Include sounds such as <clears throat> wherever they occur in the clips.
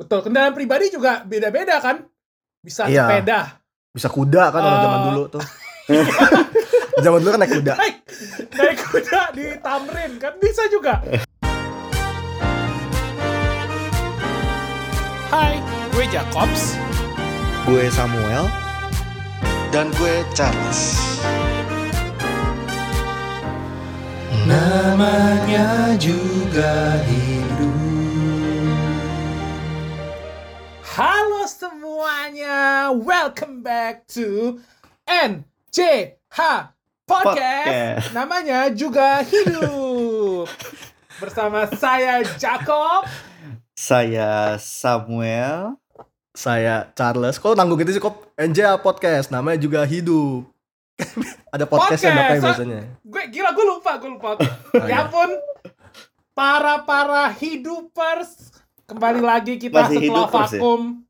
Betul, kendaraan pribadi juga beda-beda kan. Bisa Iya. sepeda, Bisa kuda kan orang Eh. zaman dulu tuh. <laughs> zaman dulu kan naik kuda. naik naik kuda di Tamrin kan bisa juga. Hai, gue Jacobs. Gue Samuel dan gue Charles. Namanya juga hidup. Semuanya, welcome back to NCH Podcast. Podcast. Namanya juga hidup. Bersama saya Jacob. Saya Samuel. Saya Charles. Kok nanggung gitu sih kok NJ podcast namanya juga hidup. <laughs> Ada podcastnya Podcast, apa ah. biasanya? Gue gila, gue lupa, gue lupa. <laughs> Oh, ya iya. ampun, para para hidupers kembali lagi kita Masih setelah ya? vakum.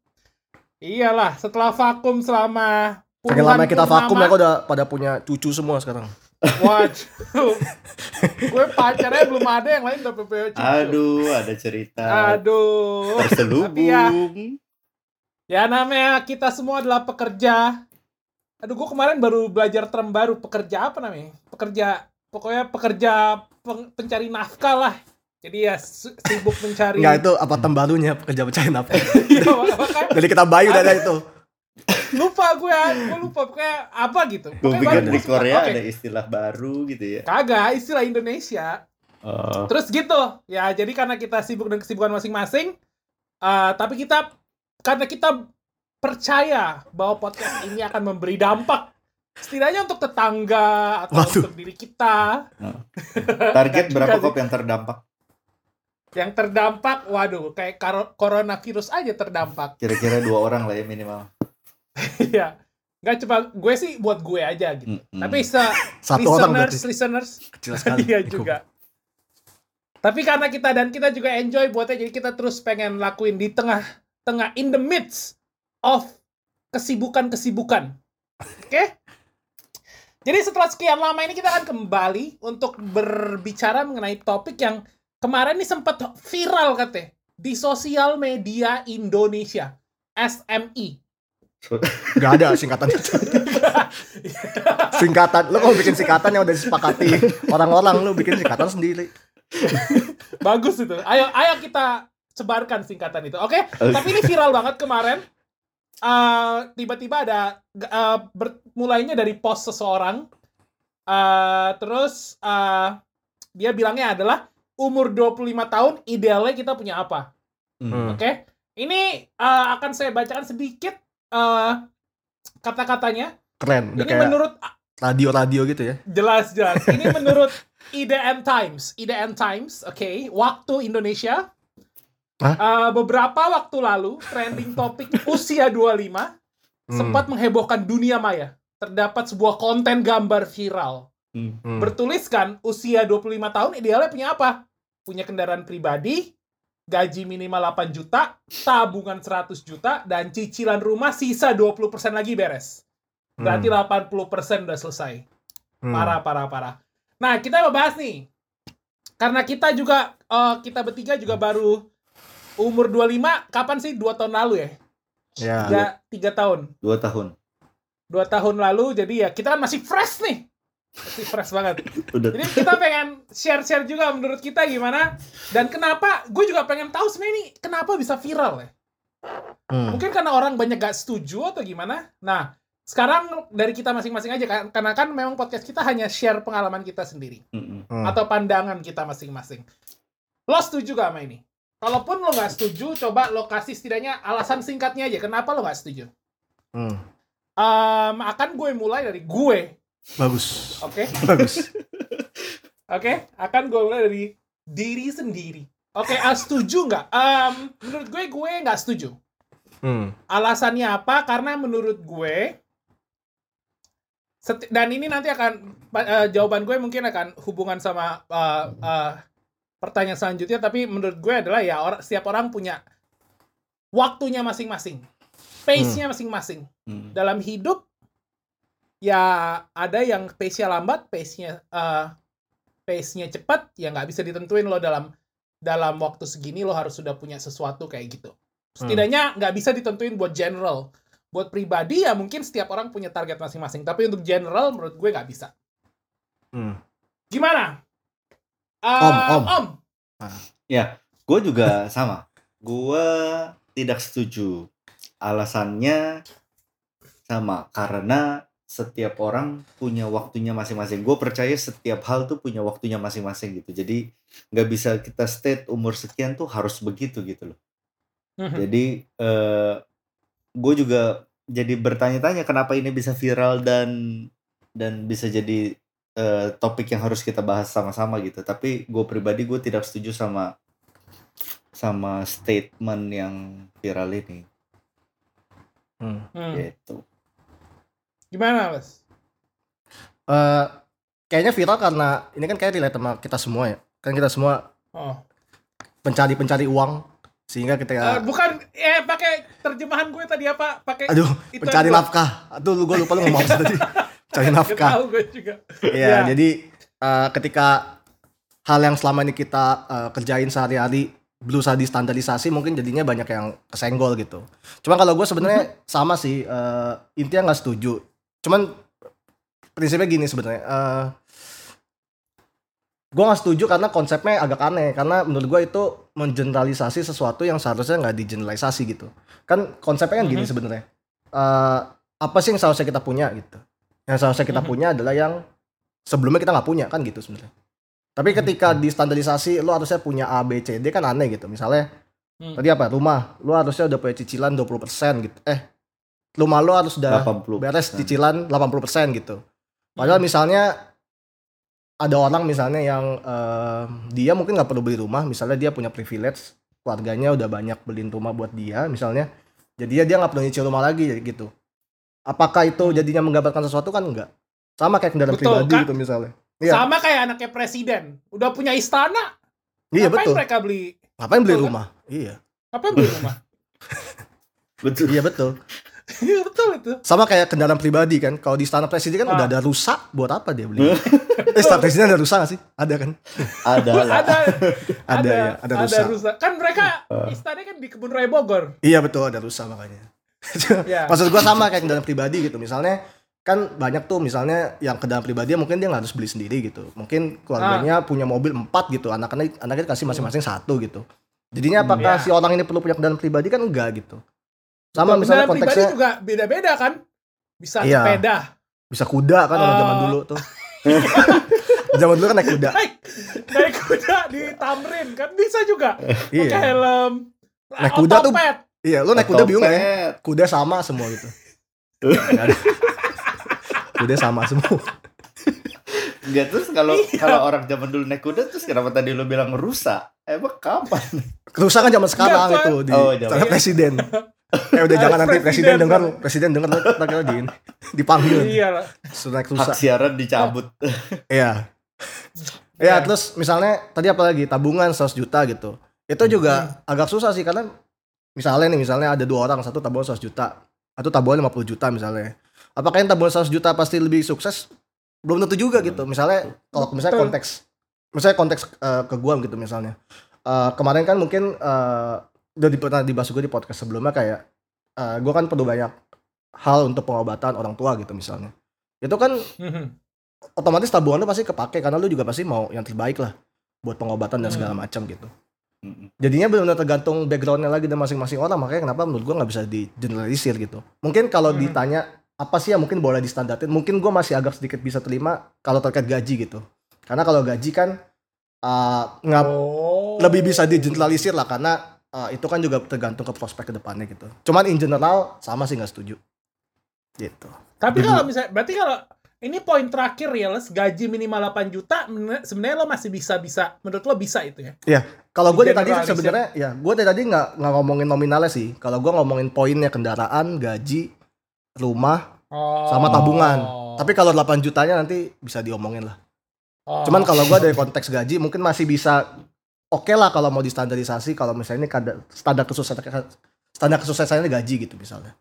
Iyalah, setelah vakum selama Saking lama kita vakum ya kok udah pada punya cucu semua sekarang. Waduh. <laughs> gue pacarnya belum ada yang lain udah PPO cucu. Aduh, ada cerita Aduh. terselubung. Tapi ya, ya namanya kita semua adalah pekerja. Aduh, gue kemarin baru belajar term baru. Pekerja apa namanya? Pekerja, pokoknya pekerja peng- pencari nafkah lah. Jadi ya si- sibuk mencari. Enggak itu apa tembalunya pekerja pecahin apa? <laughs> Iya, makanya <laughs> Jadi kita bayu dari itu. lupa gue, gue lupa pokoknya apa gitu. Gue pikir di. Korea Oke. ada istilah baru gitu ya. Kagak, istilah Indonesia. Oh, Terus gitu. Ya, jadi karena kita sibuk dengan kesibukan masing-masing, eh, tapi kita karena kita percaya bahwa podcast ini akan memberi dampak setidaknya untuk tetangga atau Waduh. untuk diri kita target <laughs> Nggak berapa kop yang terdampak? Yang terdampak waduh kayak karo- coronavirus aja terdampak Kira-kira dua orang lah ya minimal. <laughs> Iya. nggak cuma gue sih buat gue aja gitu Mm-mm. tapi se Satu orang listeners berarti. listeners Kecil sekali. <laughs> iya juga tapi karena kita dan kita juga enjoy buatnya jadi kita terus pengen lakuin di tengah tengah in the midst of kesibukan-kesibukan oke jadi setelah sekian lama ini kita akan kembali untuk berbicara mengenai topik yang kemarin ini sempat viral katanya di sosial media Indonesia SMI Enggak ada singkatan. Singkatan. Lu kalau bikin singkatan yang udah disepakati orang-orang lu bikin singkatan sendiri. Bagus itu. Ayo, ayo kita sebarkan singkatan itu. Oke. Tapi ini viral banget kemarin. Eh, tiba-tiba ada eh, ber- mulainya dari post seseorang. Eh, terus eh, dia bilangnya adalah umur 25 tahun idealnya kita punya apa? Hmm. Oke. Ini eh, akan saya bacakan sedikit eh, kata-katanya. Keren. Udah Ini kayak menurut radio-radio gitu ya. jelas jelas. Ini <laughs> menurut IDN Times. IDN Times, oke. Waktu Indonesia. Hah? Uh, beberapa waktu lalu trending topik <laughs> usia 25 Hmm. sempat menghebohkan dunia maya. Terdapat sebuah konten gambar viral. Hmm. Hmm. Bertuliskan usia 25 tahun idealnya punya apa? Punya kendaraan pribadi, gaji minimal 8 juta, tabungan 100 juta, dan cicilan rumah sisa 20% lagi beres. Berarti 80% udah selesai. Hmm. Parah, parah, parah. Nah, kita mau bahas nih. Karena kita juga, eh, kita bertiga juga baru umur 25, kapan sih? Dua tahun lalu ya? Ya. Tiga, tiga tahun. Dua tahun. Dua tahun lalu, jadi ya kita kan masih fresh nih. Masih fresh banget. Udah. Jadi kita pengen share-share juga menurut kita gimana. Dan kenapa, gue juga pengen tahu sebenarnya ini kenapa bisa viral ya. Hmm. Mungkin karena orang banyak gak setuju atau gimana. Nah, sekarang dari kita masing-masing aja. kan- Karena kan memang podcast kita hanya share pengalaman kita sendiri. Hmm. atau pandangan kita masing-masing. Lo setuju gak sama ini? Kalaupun lo nggak setuju, coba lo kasih setidaknya alasan singkatnya aja. Kenapa lo nggak setuju? Hmm. Em, akan gue mulai dari gue, Bagus. oke? <laughs> Bagus. Oke, akan gue mulai dari diri sendiri. Oke, ah, setuju nggak? Em, menurut gue, gue nggak setuju. Hmm. Alasannya apa? Karena menurut gue, seti- dan ini nanti akan eh, jawaban gue mungkin akan hubungan sama eh, eh, pertanyaan selanjutnya. Tapi menurut gue adalah ya orang setiap orang punya waktunya masing-masing, pace-nya masing-masing. Hmm. Dalam hidup ya ada yang pace-nya lambat, pace-nya eh, pace-nya cepat, ya nggak bisa ditentuin lo dalam dalam waktu segini lo harus sudah punya sesuatu kayak gitu. Setidaknya nggak bisa ditentuin buat general. Buat pribadi ya mungkin setiap orang punya target masing-masing. Tapi untuk general menurut gue nggak bisa. Hmm. Gimana? Om, Ah, om. Om. Gue juga <laughs> sama. Gue tidak setuju. Alasannya sama karena setiap orang punya waktunya masing-masing. Gue percaya setiap hal tuh punya waktunya masing-masing gitu. Jadi nggak bisa kita state umur sekian tuh harus begitu gitu loh. Mhm. Jadi eh gue juga jadi bertanya-tanya kenapa ini bisa viral dan dan bisa jadi eh, topik yang harus kita bahas sama-sama gitu. Tapi gue pribadi gue tidak setuju sama sama statement yang viral ini Hmm. Hmm. gitu. Gimana, Mas? Eh, kayaknya viral karena ini kan kayak relate sama kita semua ya. Kan kita semua Oh. pencari-pencari uang sehingga Eh, ketika bukan eh pakai terjemahan gue tadi apa? Pakai aduh itu pencari nafkah. Aduh lu gue lupa lu ngomong apa tadi. <laughs> Cari Nggak nafkah. tahu gue juga. Iya, Ya. jadi eh, ketika hal yang selama ini kita eh, kerjain sehari-hari berusaha distandarisasi mungkin jadinya banyak yang kesenggol gitu. Cuma kalau gue sebenarnya sama sih eh, intinya nggak setuju. Cuman prinsipnya gini sebenarnya. eh gue nggak setuju karena konsepnya agak aneh karena menurut gue itu mengeneralisasi sesuatu yang seharusnya nggak digeneralisasi gitu. Kan konsepnya kan gini Mhm. sebenarnya. Eh, apa sih yang seharusnya kita punya gitu? Yang seharusnya kita Mhm. punya adalah yang sebelumnya kita nggak punya kan gitu sebenarnya. Tapi ketika di standarisasi lo harusnya punya A B C D kan aneh gitu. Misalnya Hmm. tadi apa? Rumah, lo harusnya udah punya cicilan 20% gitu. Eh, rumah lo harus udah 80 beres cicilan 80% gitu. Padahal misalnya ada orang misalnya yang eh, dia mungkin nggak perlu beli rumah, misalnya dia punya privilege, keluarganya udah banyak beliin rumah buat dia misalnya. Jadi dia nggak perlu nyicil rumah lagi gitu. Apakah itu Hmm. jadinya menggambarkan sesuatu kan enggak? Sama kayak kendaraan Betul, pribadi Kak. gitu misalnya. Iya. Sama kayak anaknya presiden. Udah punya istana. Iya Ngapain betul. mereka beli? Ngapain beli Betul, kan? rumah? Iya. Ngapain beli rumah? <laughs> betul. Iya betul. Iya betul itu. Sama kayak kendaraan pribadi kan. Kalau di istana presiden kan Ah. udah ada rusak, buat apa dia beli? <laughs> eh, istana presiden ada rusak gak sih? Ada kan? Ada lah. ada <laughs> Ada, ya, ada rusak. Kan mereka istananya kan di kebun raya Bogor. Iya betul ada rusak makanya. <laughs> Ya. Maksud gua sama kayak kendaraan pribadi gitu. Misalnya kan banyak tuh misalnya yang kendaraan pribadi mungkin dia nggak harus beli sendiri gitu. Mungkin keluarganya punya mobil empat gitu. Anak-anak anaknya kasih masing-masing satu gitu. Jadinya apakah ya. si orang ini perlu punya kendaraan pribadi kan enggak gitu. Sama Betul, misalnya kendaraan pribadi konteksnya juga beda-beda kan. Bisa Iya. sepeda. bisa kuda kan orang Eh. zaman dulu tuh. <laughs> zaman dulu kan naik kuda. Naik, naik kuda di Tamrin kan bisa juga. <laughs> Pakai Iya. helm. Naik kuda tuh- otopet. Iya, lu naik kuda bingung gak ya? Kuda sama semua gitu. <laughs> Kuda sama semua. Enggak terus kalau Iya. kalau orang zaman dulu naik kuda terus kenapa tadi lu bilang rusak? Emang kapan? Kerusakan zaman sekarang Nggak, itu di Oh, zaman- presiden. Eh udah <laughs> jangan nanti presiden dengar, presiden dengar kita di dipanggil. Iya lah. Sudah naik Hak siaran dicabut. <laughs> Iya. Iya. Ya, terus misalnya tadi apa lagi tabungan 100 juta gitu. Itu juga agak susah sih karena misalnya nih misalnya ada dua orang satu tabungan 100 juta, satu tabungan 50 juta misalnya. Apakah yang tabungan 100 juta pasti lebih sukses? Belum tentu juga gitu. Misalnya kalau misalnya Betul. konteks misalnya konteks eh, ke gua gitu misalnya. Eh, kemarin kan mungkin eh, udah pernah dibahas juga di podcast sebelumnya kayak eh, gua kan perlu banyak hal untuk pengobatan orang tua gitu misalnya. Itu kan <laughs> otomatis tabungan lu pasti kepake karena lu juga pasti mau yang terbaik lah buat pengobatan dan Hmm. segala macam gitu. Mm-mm. Jadinya benar-benar tergantung backgroundnya lagi dan masing-masing orang makanya kenapa menurut gua nggak bisa di generalisir gitu. Mungkin kalau Hmm. ditanya apa sih yang mungkin boleh distandarin, mungkin gua masih agak sedikit bisa terima kalau terkait gaji gitu. Karena kalau gaji kan uh, nggak Oh. lebih bisa di generalisir lah karena uh, itu kan juga tergantung ke prospek ke depannya gitu. Cuman in general sama sih nggak setuju. Gitu. Tapi kalau misalnya, berarti kalau ini poin terakhir ya, Les, gaji minimal 8 juta, sebenarnya lo masih bisa bisa, menurut lo bisa itu ya? Kalau gue dari tadi sebenarnya ya gue dari tadi nggak nggak ngomongin nominalnya sih. Kalau gue ngomongin poinnya kendaraan, gaji, rumah, Oh. sama tabungan. Tapi kalau 8 jutanya nanti bisa diomongin lah. Oh. Cuman kalau gue dari konteks gaji mungkin masih bisa oke lah kalau mau distandarisasi. Kalau misalnya ini kada- standar kesuksesan standar kesuksesannya gaji gitu misalnya.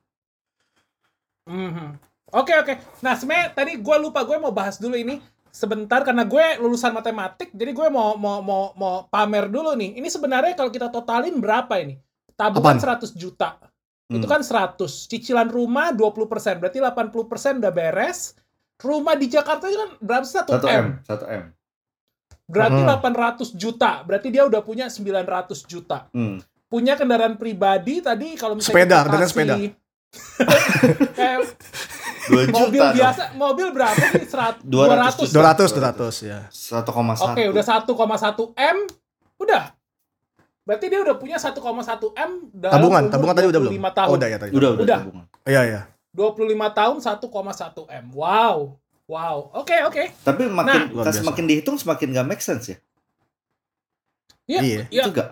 Mhm. Oke oke. Nah sebenarnya tadi gue lupa gue mau bahas dulu ini sebentar karena gue lulusan matematik, jadi gue mau mau mau mau pamer dulu nih. Ini sebenarnya kalau kita totalin berapa ini? tabungan Apaan? 100 juta. Itu Hmm. kan 100. Cicilan rumah 20%, berarti 80% udah beres. Rumah di Jakarta itu kan berapa sih? 1 1 M. M, 1 M. Berarti Hmm. 800 juta. Berarti dia udah punya 900 juta. Hmm. Punya kendaraan pribadi tadi kalau misalnya Sepeda, kita kendaraan kasih- sepeda. kayak 2 juta. mobil dong. biasa, mobil berapa sih? Serat, 200 200. 200 200 ya 1,1. Oke, udah 1,1 M. Udah. Berarti dia udah punya 1,1 M dalam tabungan umur tabungan tadi udah belum 25 tahun. oh udah ya tadi Udah, udah, Udah. tabungan. iya iya 25 tahun 1,1 M. Wow. Wow. Oke, oke. Tapi makin biasa. semakin dihitung semakin gak make sense ya. Iya. Iya. Iya. Itu gak?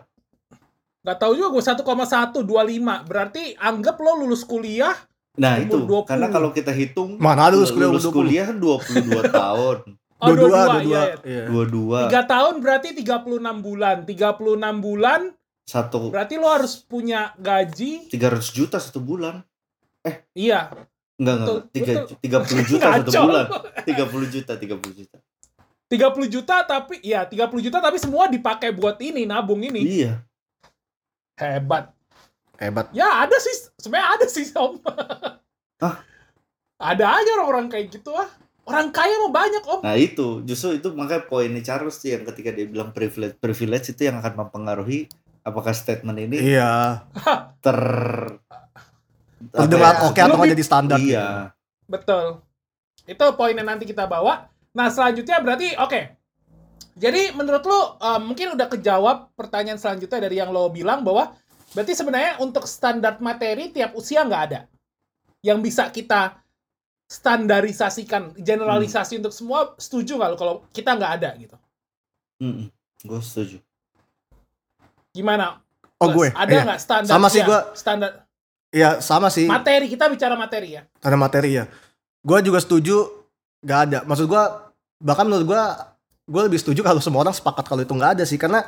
Nggak tahu juga gue 1,125. Berarti anggap lo lulus kuliah Nah, Umur itu. 20. Karena kalau kita hitung Mana lulus kuliah lulus umur 20? kuliah kan 22 <laughs> tahun. Oh, 22 dua-dua, 22 iya, iya 22 Tiga tahun berarti 36 bulan. 36 bulan satu berarti lo harus punya gaji. 300 juta satu bulan. Iya. Enggak, enggak. Tiga, betul. 30 <laughs> juta satu bulan. 30 juta, 30 juta. 30 juta tapi ya 30 juta tapi semua dipakai buat ini nabung ini. Iya. Hebat. hebat Ya ada sih sebenarnya ada sih Om. Hah? Ada aja orang-orang kayak gitu ah. Orang kaya mah banyak Om. Nah, itu justru itu makanya poinnya Charles sih yang ketika dia bilang privilege privilege itu yang akan mempengaruhi apakah statement ini iya ter ya, oke atau nggak Lebih- jadi standar gitu. Iya. Betul. Itu poin yang nanti kita bawa. Nah, selanjutnya berarti oke. Jadi menurut lu eh, mungkin udah kejawab pertanyaan selanjutnya dari yang lo bilang bahwa berarti sebenarnya untuk standar materi tiap usia nggak ada yang bisa kita standarisasikan, generalisasi untuk semua. Setuju lo kalau kita nggak ada gitu? Gue setuju. Gimana? oh Plus, gue ada iya. nggak standar? Sama sih gua. Standar iya sama sih. Materi kita bicara materi ya. ada materi ya gue juga setuju nggak ada. Maksud gue bahkan menurut gue gue lebih setuju kalau semua orang sepakat kalau itu nggak ada sih. Karena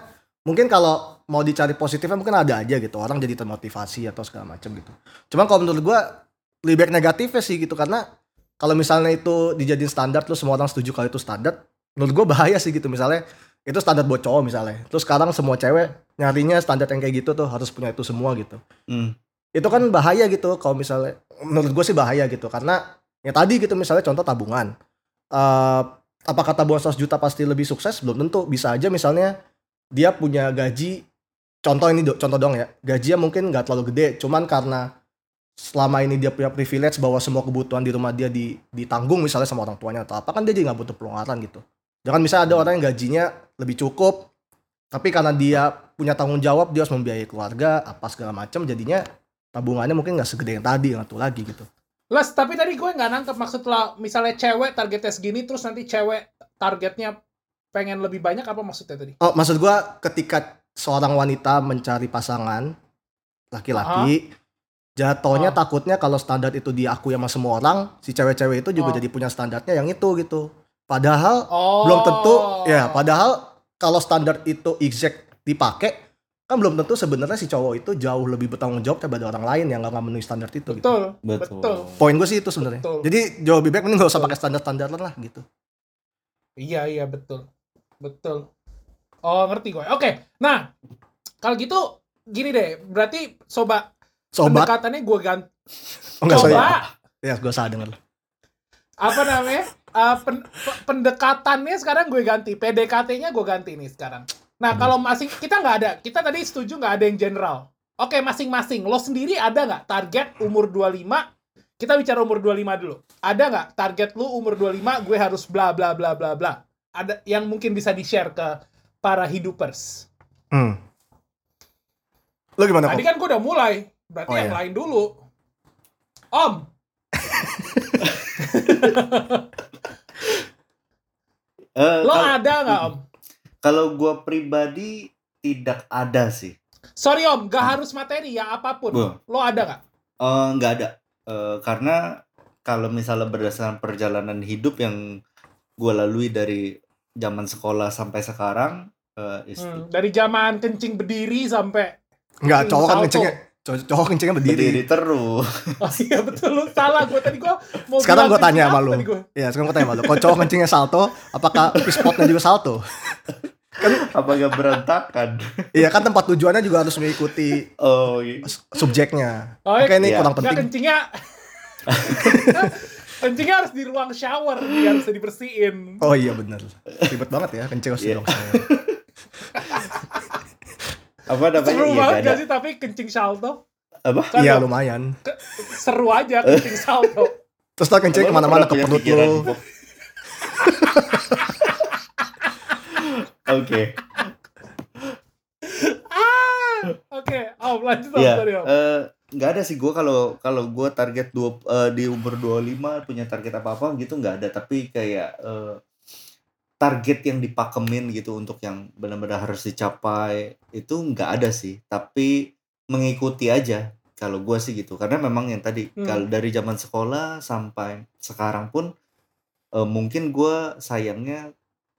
mungkin kalau mau dicari positifnya mungkin ada aja gitu. Orang jadi termotivasi atau segala macam gitu. Cuman kalau menurut gue lebih baik negatifnya sih gitu. Karena kalau misalnya itu dijadiin standar terus semua orang setuju kalau itu standar menurut gue bahaya sih gitu. Misalnya itu standar buat cowok misalnya. Terus sekarang semua cewek nyarinya standar yang kayak gitu tuh harus punya itu semua gitu. Hmm. Itu kan bahaya gitu kalau misalnya menurut gue sih bahaya gitu. Karena ya tadi gitu misalnya contoh tabungan. Eh apakah tabungan 100 juta pasti lebih sukses? Belum tentu. Bisa aja misalnya dia punya gaji contoh ini do- contoh dong ya. Gajinya mungkin nggak terlalu gede cuman karena selama ini dia punya privilege bahwa semua kebutuhan di rumah dia di, ditanggung misalnya sama orang tuanya atau apa kan dia jadi nggak butuh pengeluaran gitu. Jangan misalnya ada orang yang gajinya lebih cukup tapi karena dia punya tanggung jawab dia harus membiayai keluarga apa segala macam jadinya tabungannya mungkin nggak segede yang tadi yang satu lagi gitu Les, tapi tadi gue nggak nangkep maksud lo, misalnya cewek targetnya segini, terus nanti cewek targetnya pengen lebih banyak, apa maksudnya tadi? oh maksud gua ketika seorang wanita mencari pasangan laki-laki jatuhnya takutnya kalau standar itu diakui sama semua orang si cewek-cewek itu juga Ah. jadi punya standarnya yang itu gitu padahal Oh. belum tentu ya padahal kalau standar itu exact dipakai kan belum tentu sebenarnya si cowok itu jauh lebih bertanggung jawab daripada orang lain yang nggak memenuhi standar itu gitu. Betul, Betul. betul. Poin gue sih itu sebenarnya. Jadi jauh lebih baik mending gak usah pakai standar-standar lah gitu. Iya, iya, betul. Betul. Oh, ngerti gue. Oke, nah, kalau gitu, gini deh, berarti sobat, Sobat, pendekatannya gue ganti. oh enggak Coba, saya. Ya, gue salah denger. apa namanya, uh, pen- pe- pendekatannya sekarang gue ganti, PDKT-nya gue ganti nih sekarang. Nah, Hmm. kalau masing, kita nggak ada, kita tadi setuju nggak ada yang general. Oke, masing-masing. Lo sendiri ada nggak target umur 25? Kita bicara umur 25 dulu. Ada nggak target lu umur 25 gue harus bla bla bla bla bla? Ada yang mungkin bisa di-share ke para hidupers. Hmm. Lo gimana Tadi kok? kan gue udah mulai. Berarti Oh, yang iya. lain dulu. Om. <laughs> Eh, Lo kalau- ada nggak Om? Kalau gue pribadi tidak ada sih. Sorry Om, gak harus materi ya apa pun. Bu. Lo ada nggak? Eh, nggak ada. Eh, karena kalau misalnya berdasarkan perjalanan hidup yang gue lalui dari zaman sekolah sampai sekarang, eh, is- Hmm, dari zaman kencing berdiri sampai Enggak, cowok kan Salto. Cowok, cowok kencengnya berdiri. berdiri terus. <laughs> Oh iya betul lu salah gue tadi gue mau Sekarang gue tanya kencing sama lu. tadi gua? Ya, sekarang gue tanya sama lu. Kalau cowok kencengnya salto, apakah pispotnya juga salto? <laughs> Apa gak berantakan? Iya kan tempat tujuannya juga harus mengikuti Oh, iya. subjeknya. Oh, Oke ini iya. kurang Nggak penting. kencingnya <laughs> kencingnya harus di ruang shower biar bisa dibersihin. Oh iya benar. Ribet banget ya kencing harus Iya. dong saya. Apa namanya? Seru Iya, banget gak sih tapi kencing salto? Apa? Kan Iya lo- lumayan. ke- seru aja kencing <laughs> salto. Terus ntar kencing ke mana-mana ke perut. Bob? <laughs> Oke. ah, oke. Oh, lanjut Om, Iya, Om. eh, nggak ada sih gue kalau kalau gue target dua eh, di umur 25 punya target apa apa gitu nggak ada tapi kayak eh, target yang dipakemin gitu untuk yang benar-benar harus dicapai itu nggak ada sih tapi mengikuti aja kalau gue sih gitu karena memang yang tadi Hmm. kalau dari zaman sekolah sampai sekarang pun eh, mungkin gue sayangnya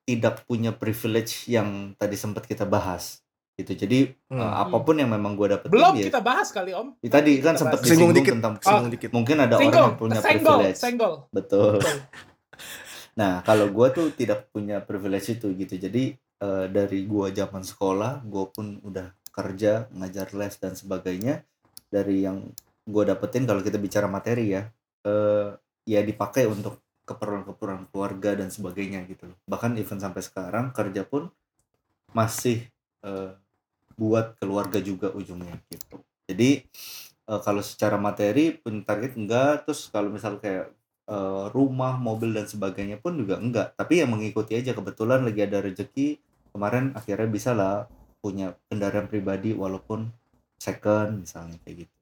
tidak punya privilege yang tadi sempat kita bahas gitu jadi Hmm. eh, apa pun yang memang gue dapetin Belum ya- kita bahas kali, Om. Ya, tadi kan sempat disinggung dikit. tentang Singgung dikit. mungkin ada orang yang punya senggol, privilege senggol. betul Betul. <laughs> nah kalau gue tuh tidak punya privilege itu gitu. Jadi eh, dari gue zaman sekolah gue pun udah kerja ngajar les dan sebagainya. Dari yang gue dapetin kalau kita bicara materi ya eh, ya dipakai untuk keperluan-keperluan keluarga dan sebagainya gitu. Bahkan even sampai sekarang kerja pun masih eh, buat keluarga juga ujungnya gitu. Jadi eh, kalau secara materi pun target enggak. Terus kalau misal kayak eh, rumah mobil dan sebagainya pun juga enggak. Tapi yang mengikuti aja kebetulan lagi ada rezeki kemarin akhirnya bisa lah punya kendaraan pribadi walaupun second misalnya kayak gitu.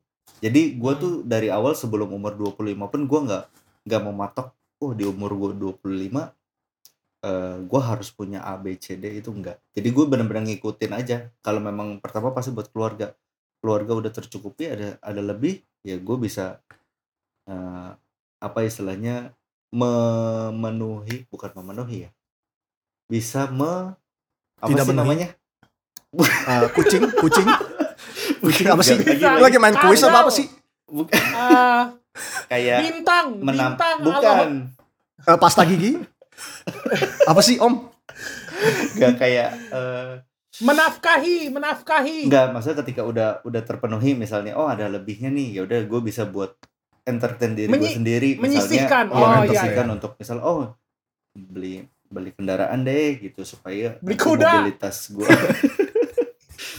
Jadi Hmm. tuh dari awal sebelum umur 25 pun gua nggak nggak mematok oh di umur gua 25 eh gue harus punya A B C D itu enggak. Jadi gue benar-benar ngikutin aja. Kalau memang pertama pasti buat keluarga. Keluarga udah tercukupi ada ada lebih ya gue bisa eh, apa istilahnya memenuhi bukan memenuhi ya bisa me apa Tidak sih memenuhi. namanya Eh, kucing, kucing. <laughs> Kucing apa sih? Nggak. Lu lagi main kuis apa apa sih? Bukan, Ah, kayak bintang, menam bintang. bukan Eh, pasta gigi? apa sih Om? nggak kayak eh, Menafkahi, menafkahi. Enggak, maksudnya ketika udah udah terpenuhi misalnya, oh ada lebihnya nih, ya udah gue bisa buat entertain diri gue Menyi- sendiri, menyisihkan. misalnya, Oh, oh, iya, menyisihkan iya. untuk misal, oh beli beli kendaraan deh gitu supaya Beli kuda. mobilitas gue <laughs>